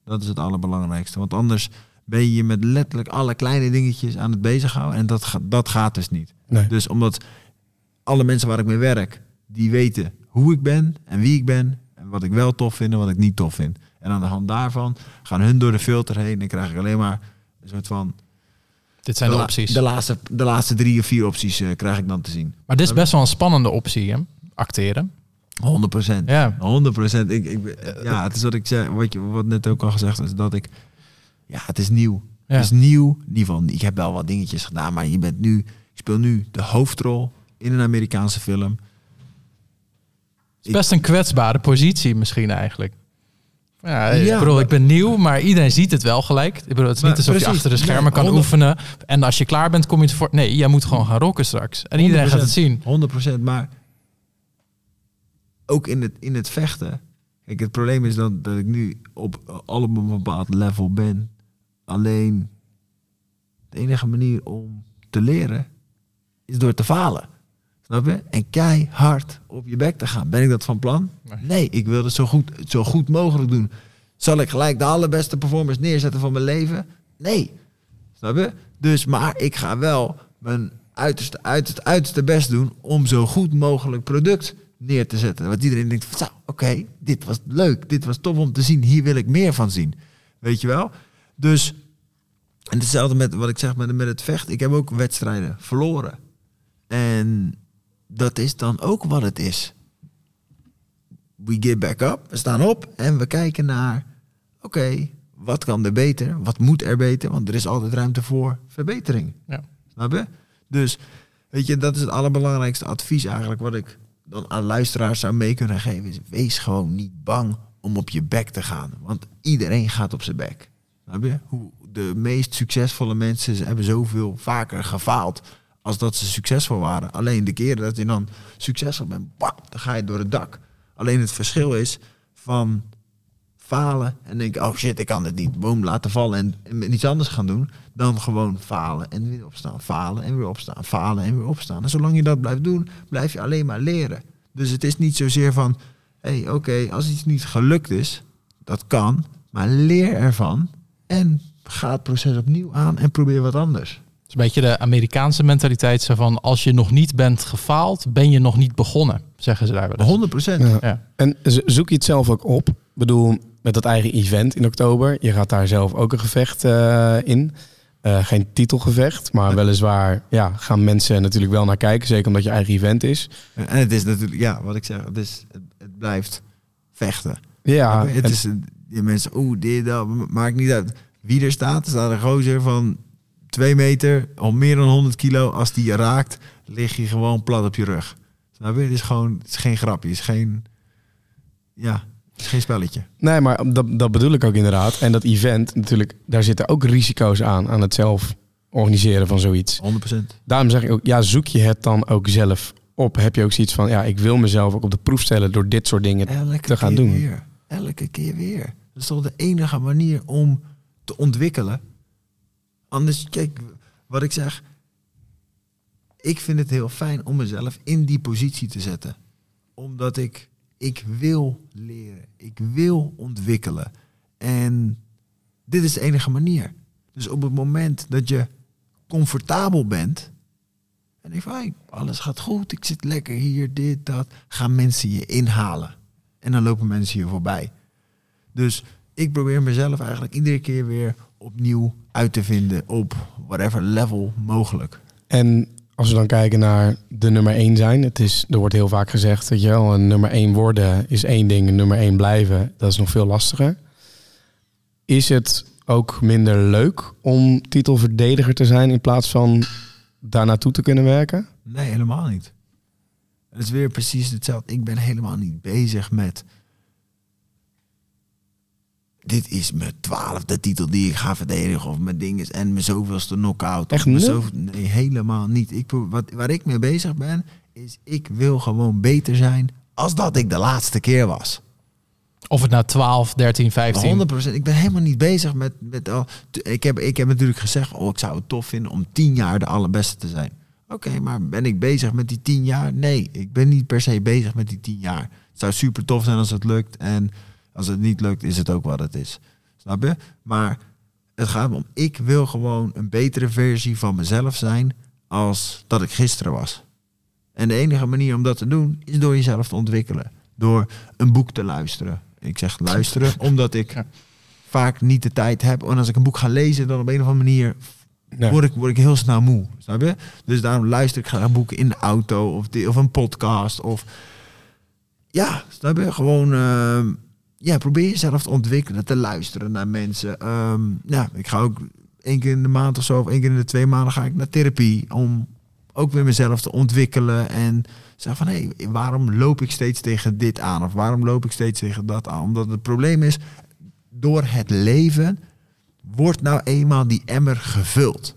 Dat is het allerbelangrijkste. Want anders ben je met letterlijk alle kleine dingetjes aan het bezighouden. En dat, dat gaat dus niet. Nee. Dus omdat alle mensen waar ik mee werk, die weten hoe ik ben en wie ik ben. Wat ik wel tof vind en wat ik niet tof vind. En aan de hand daarvan gaan hun door de filter heen. En krijg ik alleen maar een soort van... Dit zijn de opties. De laatste, de laatste drie of vier opties eh, krijg ik dan te zien. Maar dit is best wel een spannende optie, hè? Acteren. 100 procent. Ja. 100 procent. Ik, ik, ja, het is wat ik zei, wat, je, wat net ook al gezegd is, dat ik... Ja, het is nieuw. Ja. Het is nieuw. In ieder geval, ik heb wel wat dingetjes gedaan, maar je bent nu... Ik speel nu de hoofdrol in een Amerikaanse film. Het is best een kwetsbare positie misschien eigenlijk. Ja, ik bedoel, maar- ik ben nieuw, maar iedereen ziet het wel gelijk. Ik bedoel, het is Maar niet alsof je achter de schermen Nee, kan 100 oefenen. En als je klaar bent, kom je ervoor. Nee, jij moet gewoon gaan rocken straks. En iedereen gaat het zien. 100% maar ook in het, in het vechten. Kijk, het probleem is dan dat ik nu op al op een bepaald level ben. Alleen De enige manier om te leren is door te falen. Snap je? En keihard op je bek te gaan. Ben ik dat van plan? Nee. Ik wil het zo goed, zo goed mogelijk doen. Zal ik gelijk de allerbeste performance neerzetten van mijn leven? Nee. Snap je? Dus, maar ik ga wel mijn uiterste, uiterste, uiterste best doen om zo goed mogelijk product neer te zetten. Want iedereen denkt van, oké, dit was leuk, dit was tof om te zien, hier wil ik meer van zien. Weet je wel? Dus, en hetzelfde met wat ik zeg met, met het vechten. Ik heb ook wedstrijden verloren. En dat is dan ook wat het is. We get back up, we staan op en we kijken naar, oké, wat kan er beter? Wat moet er beter? Want er is altijd ruimte voor verbetering. Ja. Snap je? Dus, weet je, dat is het allerbelangrijkste advies eigenlijk wat ik dan aan luisteraars zou mee kunnen geven. Is wees gewoon niet bang om op je bek te gaan. Want iedereen gaat op zijn bek. Snap je? Hoe de meest succesvolle mensen hebben zoveel vaker gefaald als dat ze succesvol waren. Alleen de keren dat je dan succesvol bent, dan ga je door het dak. Alleen het verschil is van falen en denken, oh shit, ik kan het niet. Boom, laten vallen en, en iets anders gaan doen. Dan gewoon falen en weer opstaan. Falen en weer opstaan. Falen en weer opstaan. En zolang je dat blijft doen, blijf je alleen maar leren. Dus het is niet zozeer van, hé, hey, oké, als iets niet gelukt is, dat kan. Maar leer ervan en ga het proces opnieuw aan en probeer wat anders. Is een beetje de Amerikaanse mentaliteit zo van als je nog niet bent gefaald, ben je nog niet begonnen, zeggen ze daar wel eens. 100 procent. Ja. Ja. En zoek je het zelf ook op? Ik bedoel, met dat eigen event in oktober. Je gaat daar zelf ook een gevecht eh, in. Eh, geen titelgevecht, maar weliswaar ja, gaan mensen natuurlijk wel naar kijken. Zeker omdat je eigen event is. En het is natuurlijk, ja, wat ik zeg, het, is, het, blijft vechten. Ja, het en- is, die mensen, oeh, dit, dat, maakt niet uit. Wie er staat, er staat een gozer van twee meter, al meer dan 100 kilo. Als die je raakt, lig je gewoon plat op je rug. Snap je? Het is gewoon, het is geen grapje, het is geen, ja, het is geen spelletje. Nee, maar dat, dat bedoel ik ook inderdaad. En dat event, natuurlijk, daar zitten ook risico's aan, aan het zelf organiseren van zoiets. 100%. Daarom zeg ik ook, ja, zoek je het dan ook zelf op? Heb je ook zoiets van, ja, ik wil mezelf ook op de proef stellen door dit soort dingen Elke te gaan keer doen? weer. Elke keer weer. Dat is toch de enige manier om te ontwikkelen. Anders, kijk, wat ik zeg. Ik vind het heel fijn om mezelf in die positie te zetten. Omdat ik, ik wil leren. Ik wil ontwikkelen. En dit is de enige manier. Dus op het moment dat je comfortabel bent. En ik van, alles gaat goed, ik zit lekker hier, dit, dat. Gaan mensen je inhalen. En dan lopen mensen je voorbij. Dus ik probeer mezelf eigenlijk iedere keer weer opnieuw uit te vinden op whatever level mogelijk. En als we dan kijken naar de nummer 1 zijn, het is, er wordt heel vaak gezegd dat je wel een nummer 1 worden is één ding, een nummer 1 blijven, dat is nog veel lastiger. Is het ook minder leuk om titelverdediger te zijn in plaats van daar naartoe te kunnen werken? Nee, helemaal niet. Het is weer precies hetzelfde. Ik ben helemaal niet bezig met. Dit is mijn twaalfde titel die ik ga verdedigen. Of mijn ding is. En mijn zoveelste knockout. Echt zoveel- Nee, helemaal niet. Ik, wat, waar ik mee bezig ben. Is ik wil gewoon beter zijn. Als dat ik de laatste keer was. Of het nou 12, 13, 15. 100%. Ik ben helemaal niet bezig met. met al, t- ik, heb, ik heb natuurlijk gezegd. Oh, ik zou het tof vinden om tien jaar de allerbeste te zijn. Oké, maar ben ik bezig met die tien jaar? Nee, ik ben niet per se bezig met die tien jaar. Het zou super tof zijn als het lukt. En als het niet lukt, is het ook wat het is. Snap je? Maar het gaat om. Ik wil gewoon een betere versie van mezelf zijn. als dat ik gisteren was. En de enige manier om dat te doen is door jezelf te ontwikkelen. Door een boek te luisteren. Ik zeg luisteren, omdat ik Ja. vaak niet de tijd heb. En als ik een boek ga lezen, dan op een of andere manier word, ik, word ik heel snel moe. Snap je? Dus daarom luister ik graag boeken in de auto of, die, of een podcast. Of ja, snap je? Gewoon ehm, ja, probeer jezelf te ontwikkelen, te luisteren naar mensen. Ehm, ja, ik ga ook één keer in de maand of zo, of één keer in de twee maanden ga ik naar therapie. Om ook weer mezelf te ontwikkelen. En zeggen van, hé, hey, waarom loop ik steeds tegen dit aan? Of waarom loop ik steeds tegen dat aan? Omdat het probleem is, door het leven wordt nou eenmaal die emmer gevuld.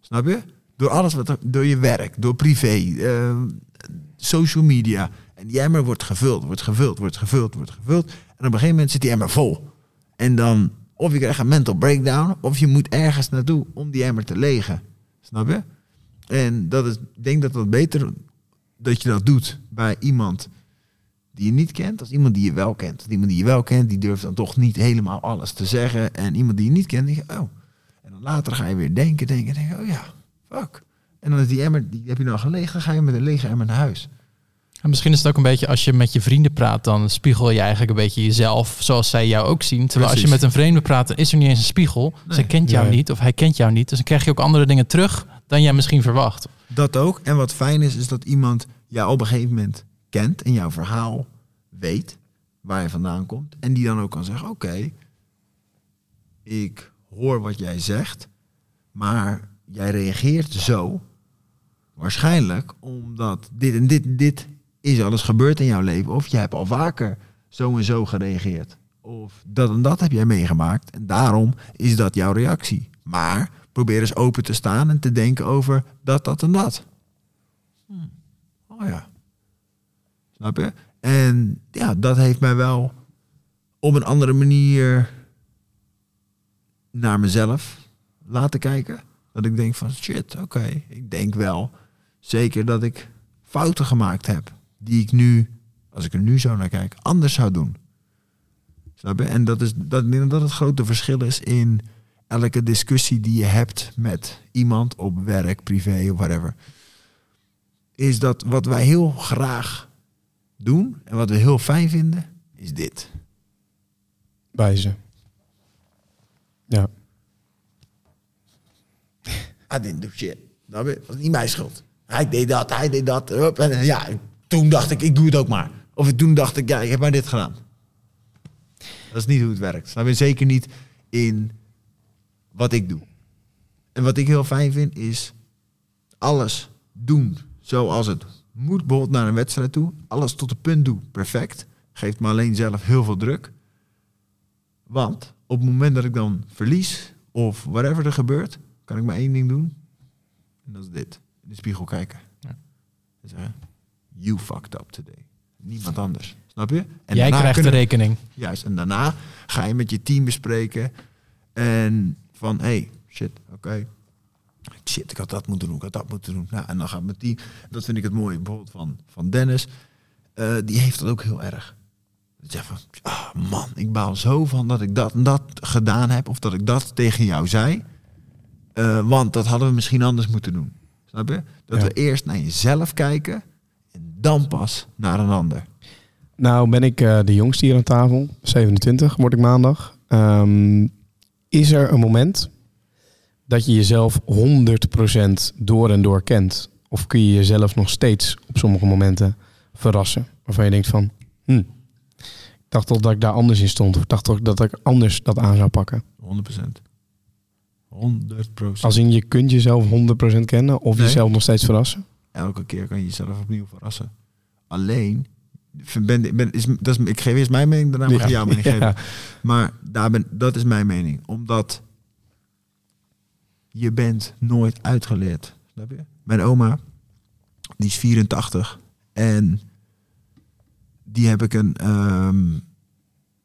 Snap je? Door alles wat door je werk, door privé, eh, social media. En die emmer wordt gevuld, wordt gevuld, wordt gevuld, wordt gevuld. En op een gegeven moment zit die emmer vol. En dan Of je krijgt een mental breakdown. Of je moet ergens naartoe om die emmer te legen. Snap je? En dat is, ik denk dat dat beter dat je dat doet bij iemand die je niet kent, als iemand die je wel kent. Iemand die je wel kent, die durft dan toch niet helemaal alles te zeggen. En iemand die je niet kent, denk je, oh. En dan later ga je weer denken, denken, denken, oh ja, fuck. En dan is die emmer, die heb je nou gelegen, dan ga je met een lege emmer naar huis. En misschien is het ook een beetje als je met je vrienden praat, dan spiegel je eigenlijk een beetje jezelf zoals zij jou ook zien. Terwijl als je met een vreemde praat, dan is er niet eens een spiegel. Nee. Zij kent jou Nee. niet of hij kent jou niet. Dus dan krijg je ook andere dingen terug dan jij misschien verwacht. Dat ook. En wat fijn is, is dat iemand jou op een gegeven moment kent en jouw verhaal weet waar je vandaan komt. En die dan ook kan zeggen, oké, ik hoor wat jij zegt, maar jij reageert zo. Waarschijnlijk omdat dit en dit en dit is alles gebeurd in jouw leven. Of je hebt al vaker zo en zo gereageerd. Of dat en dat heb jij meegemaakt. En daarom is dat jouw reactie. Maar probeer eens open te staan en te denken over dat, dat en dat. Hmm. Oh ja. Snap je? En ja, dat heeft mij wel op een andere manier naar mezelf laten kijken. Dat ik denk van shit, oké, ik denk wel zeker dat ik fouten gemaakt heb. Die ik nu, als ik er nu zo naar kijk, anders zou doen. Snap je? En dat is dat, dat het grote verschil is in elke discussie die je hebt met iemand op werk, privé of whatever. Is dat wat wij heel graag doen en wat we heel fijn vinden, is dit. Bij ze. Ja. I didn't do shit. Dat was niet mijn schuld. Hij deed dat, hij deed dat. Hup, En ja, toen dacht ik, ik doe het ook maar. Of toen dacht ik, ja, ik heb maar dit gedaan. Dat is niet hoe het werkt. Snap je? Zeker niet in wat ik doe. En wat ik heel fijn vind, is alles doen zoals het moet. Bijvoorbeeld naar een wedstrijd toe. Alles tot het punt doen. Perfect. Geeft me alleen zelf heel veel druk. Want op het moment dat ik dan verlies, of whatever er gebeurt, kan ik maar één ding doen. En dat is dit. In de spiegel kijken. Ja. En zeggen, you fucked up today. Niemand anders. Snap je? En jij krijgt kunnen- de rekening. Juist. En daarna ga je met je team bespreken. En van, hey, shit, oké. Shit, ik had dat moeten doen, ik had dat moeten doen. Nou, en dan gaat mijn team. Dat vind ik het mooie, bijvoorbeeld van, van Dennis. Eh, die heeft dat ook heel erg. Dat zegt van, ah, man, ik baal zo van dat ik dat en dat gedaan heb. Of dat ik dat tegen jou zei. Eh, want dat hadden we misschien anders moeten doen. Snap je? Dat Ja. we eerst naar jezelf kijken. Dan pas naar een ander. Nou ben ik eh, de jongste hier aan tafel. 27 word ik maandag. Ehm, is er een moment dat je jezelf 100% door en door kent? Of kun je jezelf nog steeds op sommige momenten verrassen? Waarvan je denkt van, hm, ik dacht toch dat ik daar anders in stond. Of ik dacht toch dat ik anders dat aan zou pakken. 100%. 100%. Als in je kunt jezelf 100% kennen of Nee. jezelf nog steeds verrassen? Elke keer kan je jezelf opnieuw verrassen. Alleen, ben, ben, is, dat is, ik geef eerst mijn mening, daarna mag je jouw mening Ja. geven. Maar daar ben, dat is mijn mening. Omdat je bent nooit uitgeleerd. Snap je? Mijn oma, die is 84. En die heb ik een, ehm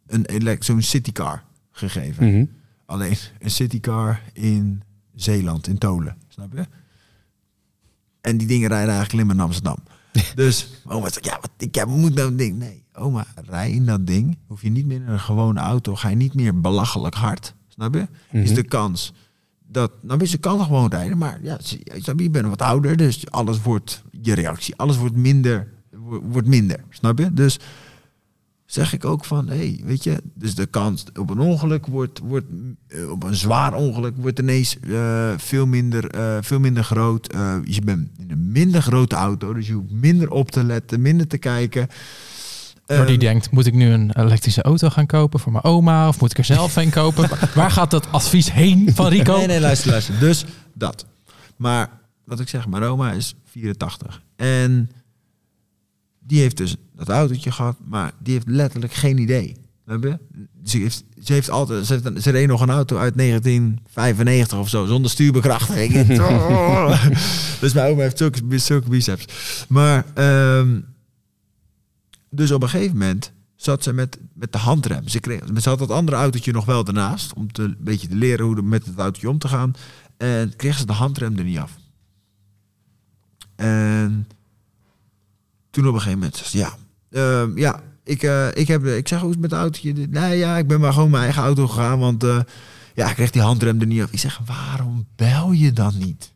een zo'n citycar gegeven. Mhm. Alleen een citycar in Zeeland, in Tolen. Snap je? En die dingen rijden eigenlijk alleen maar in Amsterdam. dus oma zegt, ja, wat, ik heb, moet nou een ding. Nee, oma, rij in dat ding. Hoef je niet meer in een gewone auto. Ga je niet meer belachelijk hard. Snap je? Is Mhm. de kans dat, nou ze kan nog gewoon rijden. Maar ja, snap je, je bent wat ouder. Dus alles wordt, je reactie, alles wordt minder. wo- Wordt minder. Snap je? Dus zeg ik ook van, hé, hey, weet je, dus de kans op een ongeluk wordt, wordt eh, op een zwaar ongeluk wordt ineens eh, veel, minder, eh, veel minder groot. Eh, je bent in een minder grote auto, dus je hoeft minder op te letten, minder te kijken. Door die Ehm, denkt, moet ik nu een elektrische auto gaan kopen voor mijn oma? Of moet ik er zelf een kopen? Waar gaat dat advies heen van Rico? Nee, nee, luister, luister. Dus dat. Maar wat ik zeg, mijn oma is 84. En die heeft dus dat autootje gehad, maar die heeft letterlijk geen idee. Ze heeft, ze heeft altijd, ze, heeft, ze reed nog een auto uit 1995 of zo, zonder stuurbekrachtiging. dus mijn oma heeft zulke, zulke biceps. Maar, ehm, dus op een gegeven moment zat ze met, met de handrem. Ze, kreeg, ze had dat andere autootje nog wel ernaast. Om te, een beetje te leren hoe de, met het autootje om te gaan. En kreeg ze de handrem er niet af. En toen op een gegeven moment ja, ehm, ja, ik, eh, ik, heb, ik zeg hoe is met het autootje? Nee, ja, ik ben maar gewoon mijn eigen auto gegaan, want eh, ja, ik kreeg die handrem er niet af. Ik zeg, waarom bel je dan niet?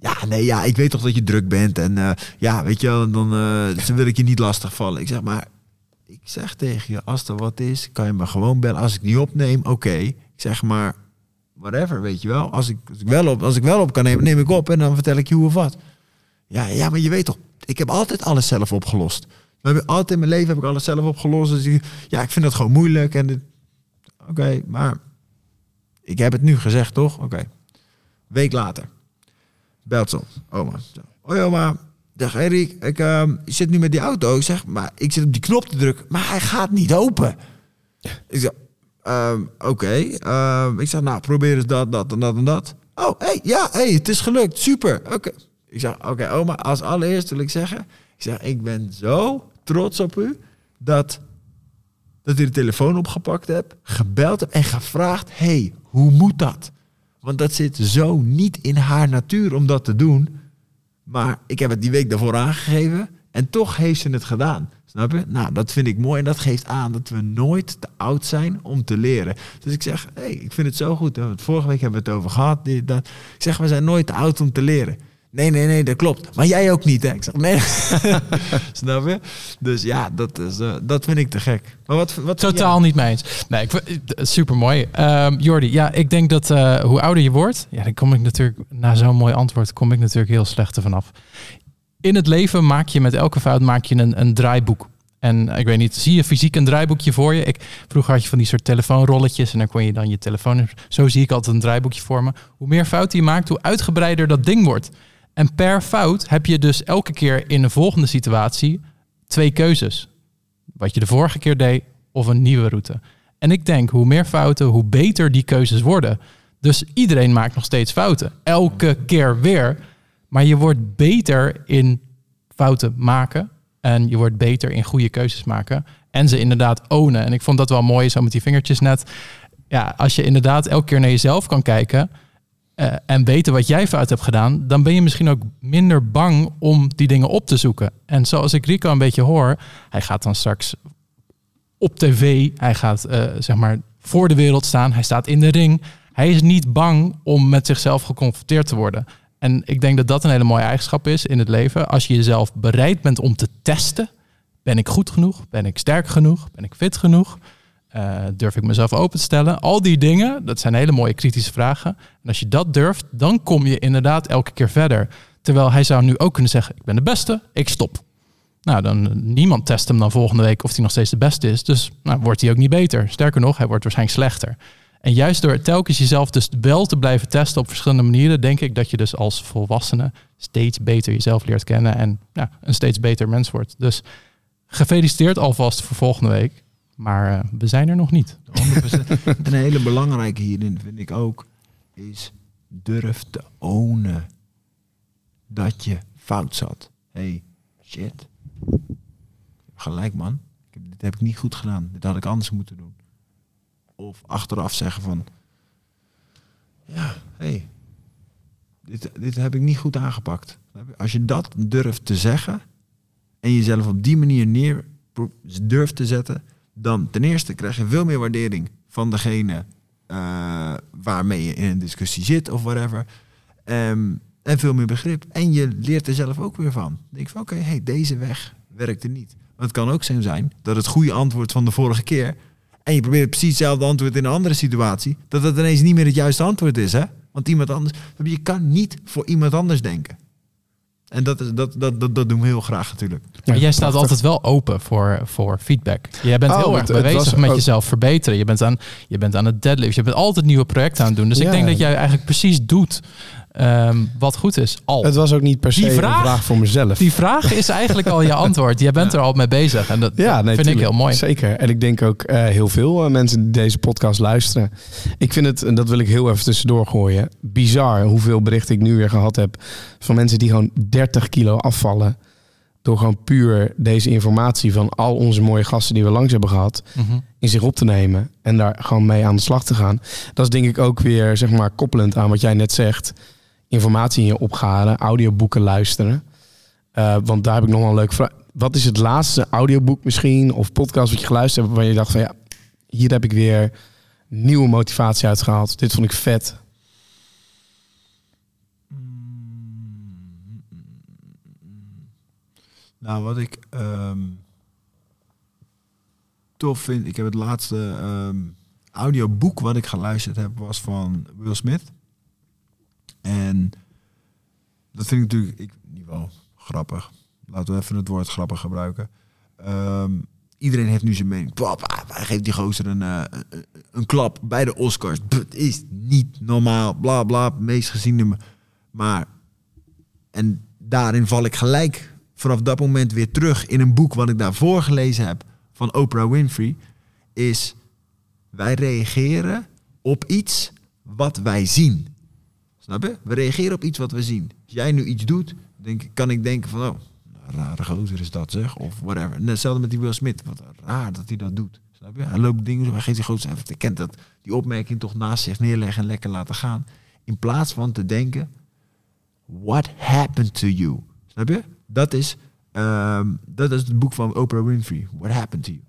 Ja, nee, ja, ik weet toch dat je druk bent en eh, ja, weet je wel, dan, dan wil ik je niet lastig vallen. Ik zeg, maar ik zeg tegen je, als er wat is, kan je me gewoon bellen. Als ik niet opneem, oké. Ik zeg maar, whatever, weet je wel. Als ik, als ik wel op, als ik wel op kan nemen, neem ik op en dan vertel ik je hoe of wat. Ja, ja, maar je weet toch, ik heb altijd alles zelf opgelost. Altijd in mijn leven heb ik alles zelf opgelost. Dus ik, ja, ik vind dat gewoon moeilijk. En oké, maar ik heb het nu gezegd, toch? Oké. Week later. Belt ze op. Oma. Hoi oma. Zeg Erik, ik ehm, zit nu met die auto. Ik zeg, maar ik zit op die knop te drukken, maar hij gaat niet open. Ik zeg, ehm, oké. Ehm, ik zeg, nou, probeer eens dat, dat en dat en dat. Oh, hey, ja, hey, het is gelukt. Super. Oké. Ik zeg, oké, oma, als allereerst wil ik zeggen... Ik zeg, ik ben zo trots op u dat, dat u de telefoon opgepakt hebt, gebeld hebt en gevraagd... hey, hoe moet dat? Want dat zit zo niet in haar natuur om dat te doen. Maar ik heb het die week daarvoor aangegeven en toch heeft ze het gedaan. Snap je? Nou, dat vind ik mooi en dat geeft aan dat we nooit te oud zijn om te leren. Dus ik zeg, hey, ik vind het zo goed. Vorige week hebben we het over gehad. dat. Ik zeg, we zijn nooit te oud om te leren. Nee, nee, nee, dat klopt. Maar jij ook niet, hè? Ik zeg, nee. Snap je? Dus ja, dat, is, eh, dat vind ik te gek. Maar wat, wat Totaal niet mee eens. Nee, ik, super mooi. Jordi, ja, ik denk dat eh, hoe ouder je wordt, ja, dan kom ik natuurlijk, na zo'n mooi antwoord, kom ik natuurlijk heel slecht ervan af. In het leven maak je met elke fout maak je een, een draaiboek. En ik weet niet, zie je fysiek een draaiboekje voor je? Ik, vroeger had je van die soort telefoonrolletjes en dan kon je dan je telefoon... Zo zie ik altijd een draaiboekje voor me. Hoe meer fouten je maakt, hoe uitgebreider dat ding wordt. En per fout heb je dus elke keer in een volgende situatie twee keuzes. Wat je de vorige keer deed of een nieuwe route. En ik denk, hoe meer fouten, hoe beter die keuzes worden. Dus iedereen maakt nog steeds fouten. Elke keer weer. Maar je wordt beter in fouten maken. En je wordt beter in goede keuzes maken. En ze inderdaad ownen. En ik vond dat wel mooi zo met die vingertjes net. Ja, als je inderdaad elke keer naar jezelf kan kijken. Eh, en weten wat jij fout hebt gedaan, dan ben je misschien ook minder bang om die dingen op te zoeken. En zoals ik Rico een beetje hoor, hij gaat dan straks op tv, hij gaat eh, zeg maar voor de wereld staan, hij staat in de ring. Hij is niet bang om met zichzelf geconfronteerd te worden. En ik denk dat dat een hele mooie eigenschap is in het leven. Als je jezelf bereid bent om te testen, ben ik goed genoeg? Ben ik sterk genoeg? Ben ik fit genoeg? Uh, durf ik mezelf open te stellen? Al die dingen, dat zijn hele mooie kritische vragen. En als je dat durft, dan kom je inderdaad elke keer verder. Terwijl hij zou nu ook kunnen zeggen, ik ben de beste, ik stop. Nou, dan niemand test hem dan volgende week of hij nog steeds de beste is. Dus nou, wordt hij ook niet beter. Sterker nog, hij wordt waarschijnlijk slechter. En juist door telkens jezelf dus wel te blijven testen op verschillende manieren, denk ik dat je dus als volwassene steeds beter jezelf leert kennen en ja, een steeds beter mens wordt. Dus gefeliciteerd alvast voor volgende week. Maar uh, we zijn er nog niet. 100%. een hele belangrijke hierin vind ik ook, is durf te ownen dat je fout zat. hey, shit. Gelijk man, dit heb ik niet goed gedaan. Dit had ik anders moeten doen. Of achteraf zeggen van, ja, hey, dit, dit heb ik niet goed aangepakt. Als je dat durft te zeggen en jezelf op die manier neer durft te zetten, dan ten eerste krijg je veel meer waardering van degene uh, waarmee je in een discussie zit of whatever. Um, en veel meer begrip. En je leert er zelf ook weer van. Dan denk van oké, okay, hey, deze weg werkte niet. Want het kan ook zo zijn dat het goede antwoord van de vorige keer. En je probeert precies hetzelfde antwoord in een andere situatie. Dat het ineens niet meer het juiste antwoord is. Hè? Want iemand anders. Je kan niet voor iemand anders denken. En dat, is, dat, dat, dat, dat doen we heel graag natuurlijk. Maar jij staat altijd wel open voor, voor feedback. Jij bent oh, heel erg bezig met ook... jezelf verbeteren. Je bent, aan, je bent aan het deadlift. Je bent altijd nieuwe projecten aan het doen. Dus ja. ik denk dat jij eigenlijk precies doet um, wat goed is. Al. Het was ook niet per se die vraag, een vraag voor mezelf. Die vraag is eigenlijk al je antwoord. Jij bent er al mee bezig. En dat, ja, nee, vind tuurlijk. ik heel mooi. Zeker. En ik denk ook uh, heel veel uh, mensen die deze podcast luisteren. Ik vind het, en dat wil ik heel even tussendoor gooien, bizar hoeveel berichten ik nu weer gehad heb van mensen die gewoon 30 kilo afvallen. Door gewoon puur deze informatie van al onze mooie gasten die we langs hebben gehad, Mhm. in zich op te nemen en daar gewoon mee aan de slag te gaan. Dat is denk ik ook weer, zeg maar, koppelend aan wat jij net zegt. Informatie in je opgaren, audioboeken luisteren. Eh, want daar heb ik nog wel een leuk vraag. Wat is het laatste audioboek misschien of podcast wat je geluisterd hebt waarvan je dacht van ja, hier heb ik weer nieuwe motivatie uitgehaald. Dit vond ik vet. Nou, wat ik ehm, tof vind, ik heb het laatste ehm, audioboek wat ik geluisterd heb, was van Will Smith. En dat vind ik natuurlijk niet wel grappig. Laten we even het woord grappig gebruiken. Ehm, iedereen heeft nu zijn mening. Papa, hij geeft die gozer een, eh, een- klap bij de Oscars. Het is niet normaal. Bla bla. Meest geziene. Maar en daarin val ik gelijk vanaf dat moment weer terug in een boek wat ik daarvoor gelezen heb van Oprah Winfrey. Is wij reageren op iets wat wij zien. Snap je? We reageren op iets wat we zien. Als jij nu iets doet, denk, kan ik denken van, oh, rare gozer is dat zeg, of whatever. En hetzelfde met die Will Smith. Wat raar dat hij dat doet. Snap je? Hij loopt dingen hij geeft die gozer even. Ken dat, die opmerking toch naast zich neerleggen en lekker laten gaan. In plaats van te denken, what happened to you? Snap je? Dat is, ehm, dat is het boek van Oprah Winfrey. What happened to you?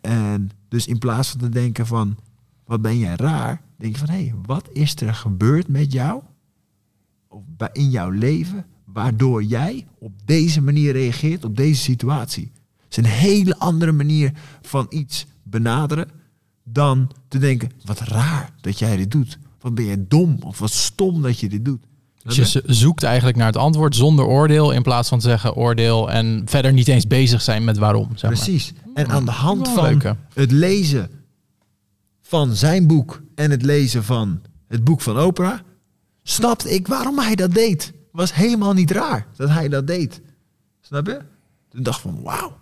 En dus in plaats van te denken van, wat ben jij raar? Denk je van, hé, hey, wat is er gebeurd met jou? Of in jouw leven, waardoor jij op deze manier reageert op deze situatie? Het is een hele andere manier van iets benaderen dan te denken, wat raar dat jij dit doet. Wat ben jij dom of wat stom dat je dit doet. Dus je zo- zoekt eigenlijk naar het antwoord zonder oordeel in plaats van te zeggen oordeel en verder niet eens bezig zijn met waarom. Zeg maar. Precies. En aan de hand van het lezen van zijn boek en het lezen van het boek van Oprah, snapte ik waarom hij dat deed. Was helemaal niet raar dat hij dat deed. Snap je? Toen dacht van wauw.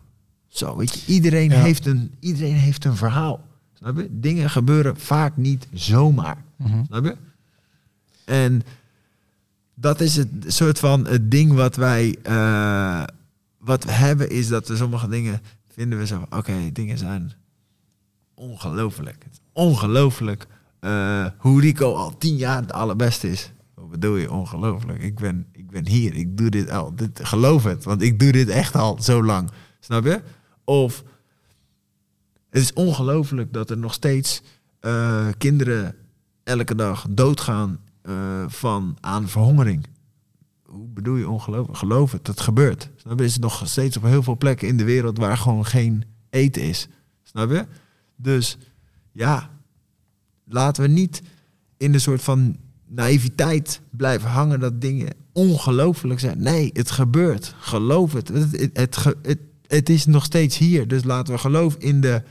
Zo, weet je, iedereen, Ja. heeft een, iedereen heeft een verhaal. Snap je? Dingen gebeuren vaak niet zomaar. Mhm. Snap je? En dat is het soort van het ding wat wij eh, wat we hebben is dat we sommige dingen vinden we zo. Oké, dingen zijn ongelooflijk. Is Ongelooflijk eh, hoe Rico al tien jaar de allerbeste is. Wat bedoel je ongelooflijk? Ik ben, ik ben hier. Ik doe dit al. Dit, geloof het, want ik doe dit echt al zo lang. Snap je? Of het is ongelooflijk dat er nog steeds eh, kinderen elke dag doodgaan eh, van aan verhongering. Hoe bedoel je ongelooflijk? Geloof het, dat gebeurt. Snap je? Is het nog steeds op heel veel plekken in de wereld waar gewoon geen eten is. Snap je? Dus ja, laten we niet in een soort van naïviteit blijven hangen dat dingen ongelooflijk zijn. Nee, het gebeurt. Geloof het. Het, het, het, het, het is nog steeds hier. Dus laten we geloven in de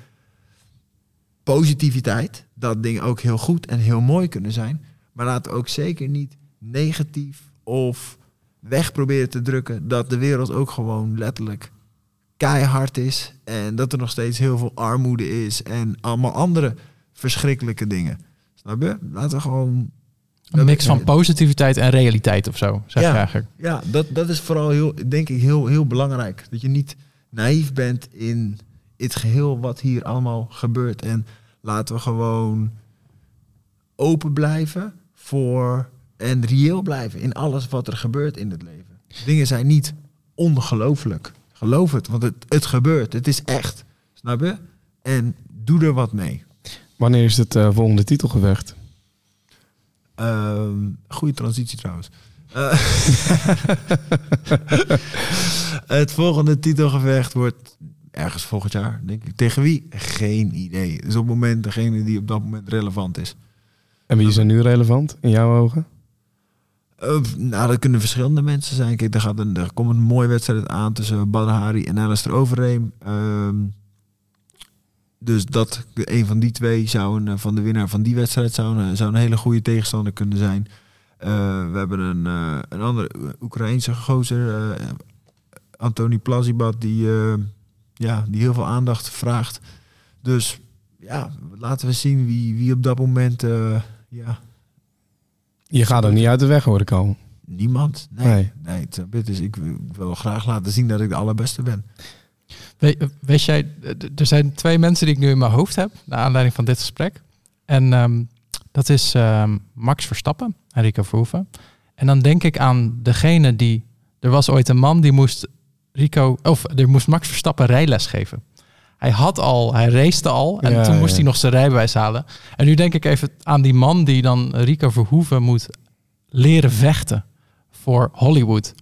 positiviteit. Dat dingen ook heel goed en heel mooi kunnen zijn. Maar laten we ook zeker niet negatief of weg proberen te drukken dat de wereld ook gewoon letterlijk keihard is. En dat er nog steeds heel veel armoede is en allemaal andere verschrikkelijke dingen. Snap je? Laten we gewoon Een mix van positiviteit en realiteit of zo, zeg Ja. je eigenlijk. Ja, dat, dat is vooral heel, denk ik, heel, heel belangrijk. Dat je niet naïef bent in het geheel wat hier allemaal gebeurt. En laten we gewoon open blijven voor en reëel blijven in alles wat er gebeurt in het leven. Dingen zijn niet ongelooflijk. Geloof het, want het, het gebeurt. Het is echt. Snap je? En doe er wat mee. Wanneer is het eh, volgende titelgevecht? Ehm goede transitie trouwens. Eh, het volgende titelgevecht wordt ergens volgend jaar, denk ik. Tegen wie? Geen idee. Dus op het moment degene die op dat moment relevant is. En wie er nu relevant in jouw ogen? Eh, nou, dat kunnen verschillende mensen zijn. Kijk, er, gaat komt een mooie wedstrijd aan tussen Badr Hari en Alistair Overeem. Ehm, dus dat een van die twee zou een, eh, van de winnaar van die wedstrijd zou een, een hele goede tegenstander kunnen zijn. Eh, we hebben een, een andere Oekraïense gozer, Antoni Plazibat, die, ja, die heel veel aandacht vraagt. Dus ja, laten we zien wie, wie op dat moment... ja, Je gaat er niet uit de weg, hoor ik al. Niemand. Nee. Nee. Nee. je? dus ik wil- graag laten zien dat ik de allerbeste ben. We, weet jij, er zijn twee mensen die ik nu in mijn hoofd heb, naar aanleiding van dit gesprek. En ehm, dat is ehm, Max Verstappen en Rico Verhoeven. En dan denk ik aan degene die... Er was ooit een man die moest Rico... Of er moest Max Verstappen rijles geven. Hij had al, hij racete al en Ja, toen moest ja. hij nog zijn rijbewijs halen. En nu denk ik even aan die man die dan Rico Verhoeven moet leren vechten voor Hollywood.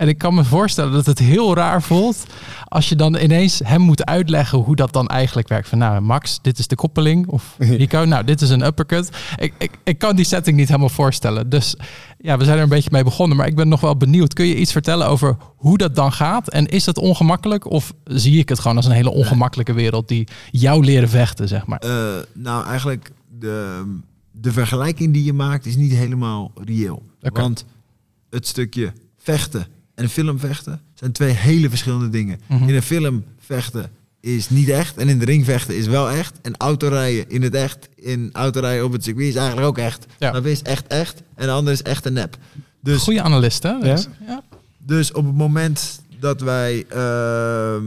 En ik kan me voorstellen dat het heel raar voelt als je dan ineens hem moet uitleggen hoe dat dan eigenlijk werkt. Van nou, Max, dit is de koppeling. Of Rico, nou, dit is een uppercut. Ik, ik, ik kan die setting niet helemaal voorstellen. Dus ja, we zijn er een beetje mee begonnen. Maar ik ben nog wel benieuwd. Kun je iets vertellen over hoe dat dan gaat? En is dat ongemakkelijk? Of zie ik het gewoon als een hele ongemakkelijke wereld die jou leren vechten, zeg maar? Eh, nou, eigenlijk de, de vergelijking die je maakt is niet helemaal reëel. Want het stukje vechten en filmvechten zijn twee hele verschillende dingen. Mhm. In een film vechten is niet echt en in de ring vechten is wel echt. En autorijden in het echt, in autorijden op het circuit is eigenlijk ook echt. Ja. Dat is echt echt en de andere is echt een nep. Dus Goede analist, hè? Ja? Dus, ja. dus op het moment dat wij ehm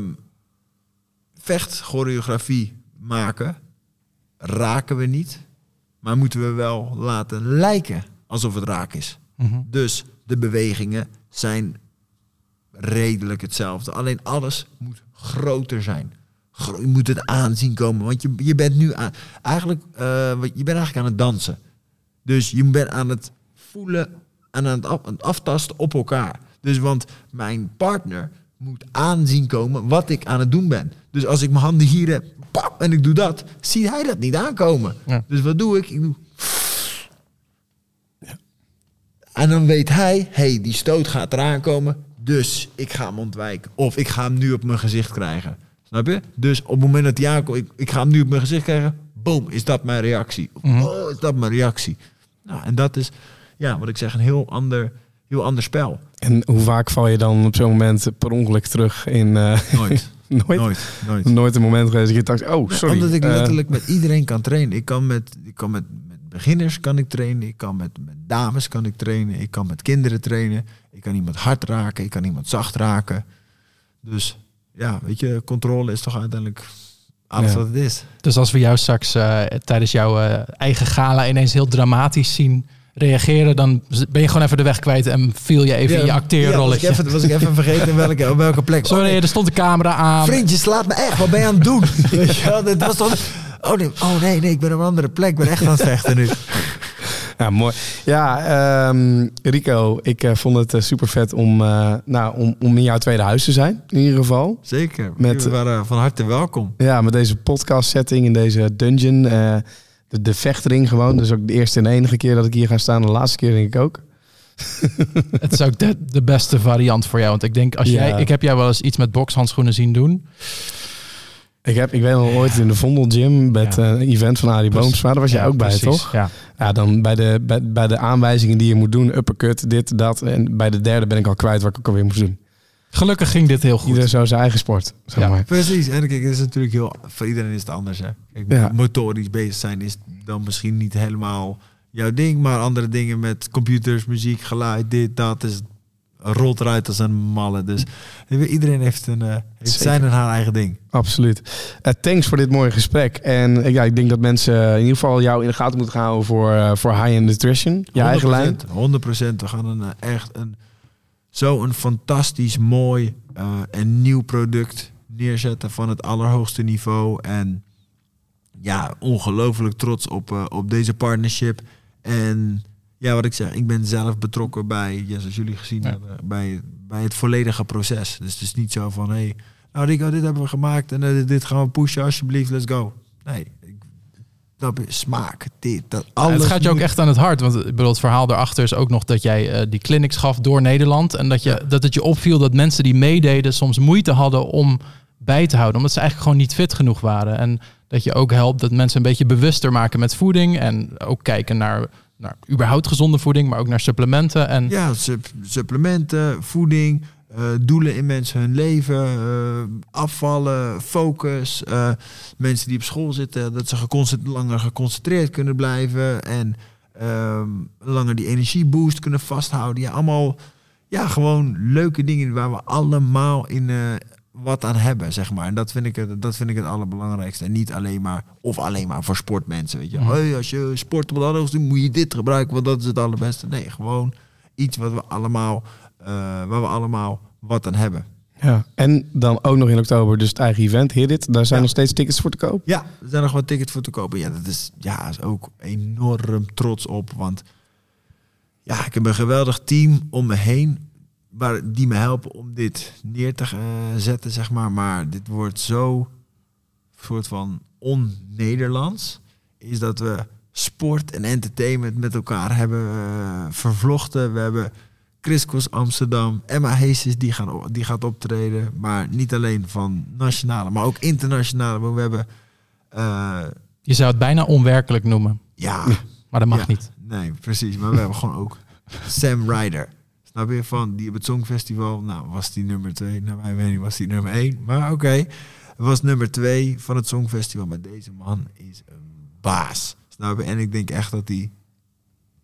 vechtchoreografie maken, raken we niet, maar moeten we wel laten lijken alsof het raak is. Mhm. Dus de bewegingen zijn redelijk hetzelfde. Alleen alles moet groter zijn. Gro- Je moet het aanzien komen. Want je, je bent nu aan, eigenlijk, eh, je bent eigenlijk aan het dansen. Dus je bent aan het voelen en aan het, af- aan het aftasten op elkaar. Dus want mijn partner moet aanzien komen wat ik aan het doen ben. Dus als ik mijn handen hier heb pap, en ik doe dat, ziet hij dat niet aankomen. Ja. Dus wat doe ik? Ik doe en dan weet hij, hey, die stoot gaat eraan komen, dus ik ga hem ontwijken. Of ik ga hem nu op mijn gezicht krijgen. Snap je? Dus op het moment dat aankomt, ik, ik ga hem nu op mijn gezicht krijgen, boom, is dat mijn reactie. Mhm. Oh, is dat mijn reactie. Nou, en dat is, ja, wat ik zeg, een heel ander, heel ander spel. En hoe vaak val je dan op zo'n moment per ongeluk terug in... eh, Nooit, nooit, nooit. nooit, nooit. een moment geweest dat je dacht, oh, sorry. Omdat ik eh, letterlijk met iedereen kan trainen. Ik kan met, ik kan met beginners kan ik trainen. Ik kan met, met dames kan ik trainen. Ik kan met kinderen trainen. Ik kan iemand hard raken. Ik kan iemand zacht raken. Dus ja, weet je, controle is toch uiteindelijk alles Ja. wat het is. Dus als we jou straks eh, tijdens jouw eh, eigen gala ineens heel dramatisch zien reageren, dan ben je gewoon even de weg kwijt en viel je even in je Ja, acteerrolletje. was, ik even, was ik even vergeten welke, op welke plek. Sorry, Oh, nee, er stond de camera aan. Vriendje, slaat me echt. Wat ben je aan het doen? Wel, dit was toch... Oh nee, oh nee, nee, ik ben op een andere plek. Ik ben echt aan het vechten nu. Ja, mooi. Ja, ehm, Rico, ik eh, vond het super vet om, eh, nou, om, om in jouw tweede huis te zijn, in ieder geval. Zeker. Met- We waren van harte welkom. Ja, met deze podcast setting in deze dungeon. eh, de, de vechtring gewoon. Dus ook de eerste en enige keer dat ik hier ga staan. De laatste keer denk ik ook. Het is ook de, de beste variant voor jou. Want ik denk, als Ja. jij, ik heb jou wel eens iets met bokshandschoenen zien doen. Ik, heb, ik ben al ooit in de Vondel Gym met Ja. eh, een event van Arie Boomsma. Daar was jij Ja, ook bij, precies. toch? Ja. Ja, dan bij de, bij, bij de aanwijzingen die je moet doen. Uppercut, dit, dat. En bij de derde ben ik al kwijt wat ik ook alweer moest doen. Gelukkig ging dit heel goed. Ieder zo zijn eigen sport, zeg Ja. maar. Precies. En kijk, het is natuurlijk heel... Voor iedereen is het anders, hè. Kijk, Ja. motorisch bezig zijn is dan misschien niet helemaal jouw ding. Maar andere dingen met computers, muziek, geluid, dit, dat... is rolt eruit als een malle. Dus iedereen heeft, een, eh, heeft zijn en haar eigen ding. Absoluut. Eh, thanks voor dit mooie gesprek. En eh, ja, ik denk dat mensen in ieder geval jou in de gaten moeten houden voor, eh, voor high-end nutrition. Je eigen lijn. 100 procent. We gaan een, echt een, zo een fantastisch mooi en nieuw product neerzetten van het allerhoogste niveau. En ja, ongelooflijk trots op, op deze partnership. En ja, wat ik zeg, ik ben zelf betrokken bij, ja, zoals jullie gezien Ja. hebben, bij, bij het volledige proces. Dus het is niet zo van, hé, hey, nou Rico, dit hebben we gemaakt en eh, dit gaan we pushen, alsjeblieft, let's go. Nee, dat is smaak, dit, dat, Ja, alles. het gaat je ook echt aan het hart. Want ik bedoel, het verhaal daarachter is ook nog dat jij eh, die clinics gaf door Nederland. En dat, je, dat het je opviel dat mensen die meededen soms moeite hadden om bij te houden. Omdat ze eigenlijk gewoon niet fit genoeg waren. En dat je ook helpt dat mensen een beetje bewuster maken met voeding. En ook kijken naar, naar überhaupt gezonde voeding, maar ook naar supplementen. En Ja, sup- supplementen, voeding, eh, doelen in mensen hun leven, eh, afvallen, focus. eh, mensen die op school zitten, dat ze langer geconcentreerd kunnen blijven. En eh, ehm, langer die energieboost kunnen vasthouden. Ja, allemaal ja, gewoon leuke dingen waar we allemaal in wat aan hebben, zeg maar. En dat vind ik het, dat vind ik het allerbelangrijkste. En niet alleen maar, of alleen maar voor sportmensen, weet je. Mhm. Hey, als je sport wat anders doet, moet je dit gebruiken, want dat is het allerbeste. Nee, gewoon iets wat we allemaal, eh, waar we allemaal wat aan hebben. Ja. En dan ook nog in oktober dus het eigen event, Hit It. Daar zijn Ja. nog steeds tickets voor te koop. Ja, er zijn nog wat tickets voor te kopen. Ja, dat is, ja, is ook enorm trots op. Want ja, ik heb een geweldig team om me heen. Waar, die me helpen om dit neer te eh, zetten, zeg maar. Maar dit wordt zo soort van on-Nederlands. Is dat we sport en entertainment met elkaar hebben eh, vervlochten. We hebben Chris Amsterdam, Emma Heeses die, gaan, die gaat optreden. Maar niet alleen van nationale, maar ook internationale. We hebben... eh, Je zou het bijna onwerkelijk noemen, ja, maar dat mag Ja. niet. nee, precies. Maar we hebben gewoon ook Sam Ryder. Snap je? Van die op het Songfestival, nou was die nummer twee. Nou, mijn mening was die nummer één. Maar oké, was nummer twee van het Songfestival. Maar deze man is een baas. Snap? En ik denk echt dat hij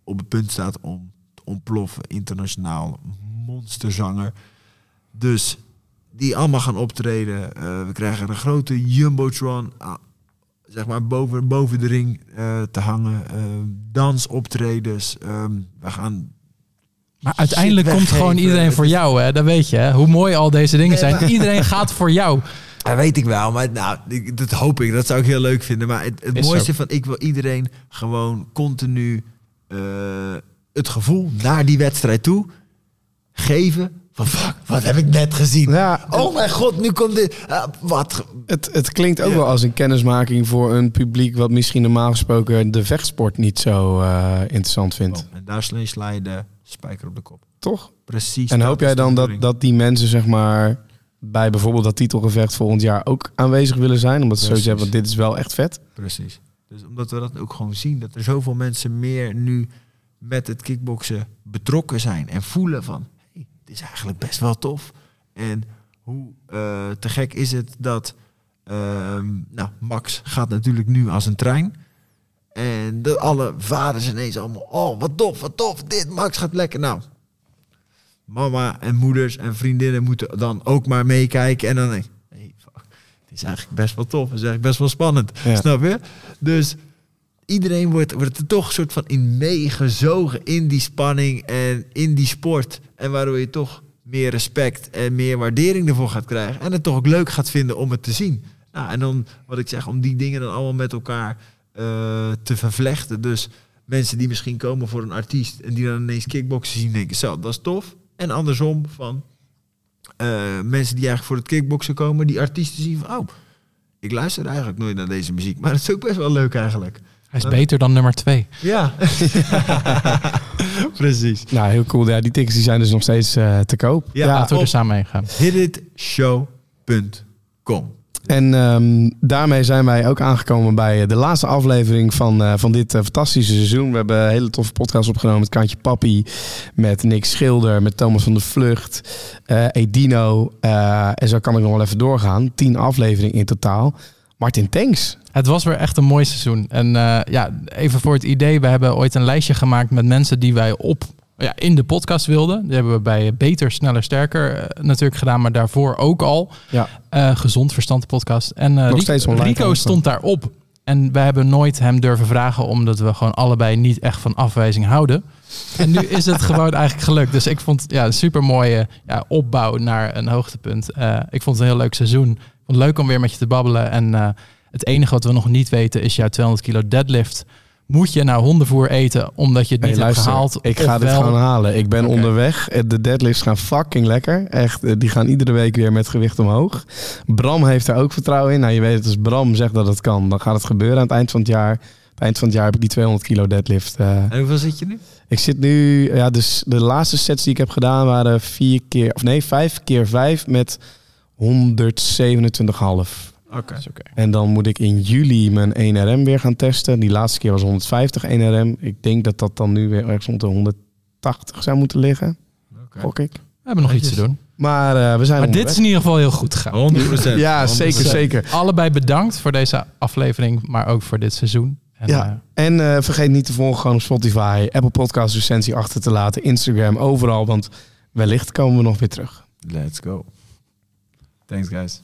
op het punt staat om te ontploffen. Internationaal monsterzanger. Dus die allemaal gaan optreden. Eh, we krijgen een grote jumbotron ah, zeg maar boven, boven de ring eh, te hangen. Eh, dansoptredens. ehm, we gaan Maar uiteindelijk shit komt gewoon iedereen voor jou, hè? Dat weet je, hè? Hoe mooi al deze dingen Nee, zijn. maar- Iedereen gaat voor jou. Dat weet ik wel, maar nou, dat hoop ik. Dat zou ik heel leuk vinden. Maar het, het Is mooiste zo. van, ik wil iedereen gewoon continu eh, het gevoel naar die wedstrijd toe geven. Van fuck, wat heb ik net gezien? Ja, Oh mijn god, nu komt dit. Ah, wat? Het, het klinkt ook Ja. wel als een kennismaking voor een publiek wat misschien normaal gesproken de vechtsport niet zo eh, interessant vindt. En daar sla sla je de spijker op de kop. Toch? Precies. En hoop jij dan dat, dat die mensen zeg maar bij bijvoorbeeld dat titelgevecht volgend jaar ook aanwezig willen zijn? Omdat ze zoiets hebben, want dit is wel echt vet. Precies. Dus omdat we dat ook gewoon zien, dat er zoveel mensen meer nu met het kickboksen betrokken zijn en voelen van, hey, dit is eigenlijk best wel tof. En hoe eh, te gek is het dat, ehm, nou, Max gaat natuurlijk nu als een trein. En dat alle vaders ineens allemaal, oh, wat tof, wat tof, dit, Max gaat lekker. Nou, mama en moeders en vriendinnen moeten dan ook maar meekijken. En dan denk ik, hey, fuck, het is eigenlijk best wel tof. Het is eigenlijk best wel spannend. Ja. Snap je? Dus iedereen wordt, wordt er toch een soort van in meegezogen in die spanning en in die sport. En waardoor je toch meer respect en meer waardering ervoor gaat krijgen. En het toch ook leuk gaat vinden om het te zien. Nou, en dan, wat ik zeg, om die dingen dan allemaal met elkaar te vervlechten. Dus mensen die misschien komen voor een artiest en die dan ineens kickboksen zien, denken, zo, dat is tof. En andersom van eh, mensen die eigenlijk voor het kickboksen komen, die artiesten zien van, oh, ik luister eigenlijk nooit naar deze muziek. Maar het is ook best wel leuk eigenlijk. Hij is beter dan nummer twee. Ja. Precies. Nou, heel cool. Ja, die tickets die zijn dus nog steeds eh, te koop. Ja, Laten we er samen heen gaan. hititshow.com. En ehm, daarmee zijn wij ook aangekomen bij de laatste aflevering van, eh, van dit eh, fantastische seizoen. We hebben een hele toffe podcast opgenomen met Kantje Papi, met Nick Schilder, met Thomas van der Vlucht, eh, Edino. eh, en zo kan ik nog wel even doorgaan. Tien afleveringen in totaal. Martin, thanks. Het was weer echt een mooi seizoen. En eh, ja, even voor het idee. We hebben ooit een lijstje gemaakt met mensen die wij op ja, in de podcast wilden. Die hebben we bij Beter, Sneller, Sterker eh, natuurlijk gedaan. Maar daarvoor ook al. Ja. Eh, Gezond Verstand podcast. En Nog Rico- steeds online Rico trouwens. stond daarop. En wij hebben nooit hem durven vragen. Omdat we gewoon allebei niet echt van afwijzing houden. En nu is het gewoon eigenlijk gelukt. Dus ik vond ja, een super mooie ja, opbouw naar een hoogtepunt. Ik vond het een heel leuk seizoen. Ik vond het leuk om weer met je te babbelen. En het enige wat we nog niet weten is jouw 200 kilo deadlift. Moet je nou hondenvoer eten omdat je het Hey, niet hebt luister, gehaald? ik ga dit gewoon halen. Ik ben onderweg. Eh, De deadlifts gaan fucking lekker. Echt, eh, die gaan iedere week weer met gewicht omhoog. Bram heeft er ook vertrouwen in. Nou, je weet het, als Bram zegt dat het kan, dan gaat het gebeuren aan het eind van het jaar. Aan het eind van het jaar heb ik die 200 kilo deadlift. eh. En hoeveel zit je nu? ik zit nu, ja, dus de laatste sets die ik heb gedaan waren vier keer, of nee, vijf keer vijf met 127,5. Oké. En dan moet ik in juli mijn 1RM weer gaan testen. Die laatste keer was 150 1RM. Ik denk dat dat dan nu weer ergens rond de 180 zou moeten liggen. Oké. Ik. We hebben nog iets te doen. Maar eh, we zijn Maar dit is in ieder geval heel goed gegaan. 100 Ja, zeker, zeker. Allebei bedankt voor deze aflevering, maar ook voor dit seizoen. En, Ja. eh, En eh, vergeet niet te volgen gewoon op Spotify, Apple Podcast recensie achter te laten, Instagram, overal. Want wellicht komen we nog weer terug. Let's go. Thanks guys.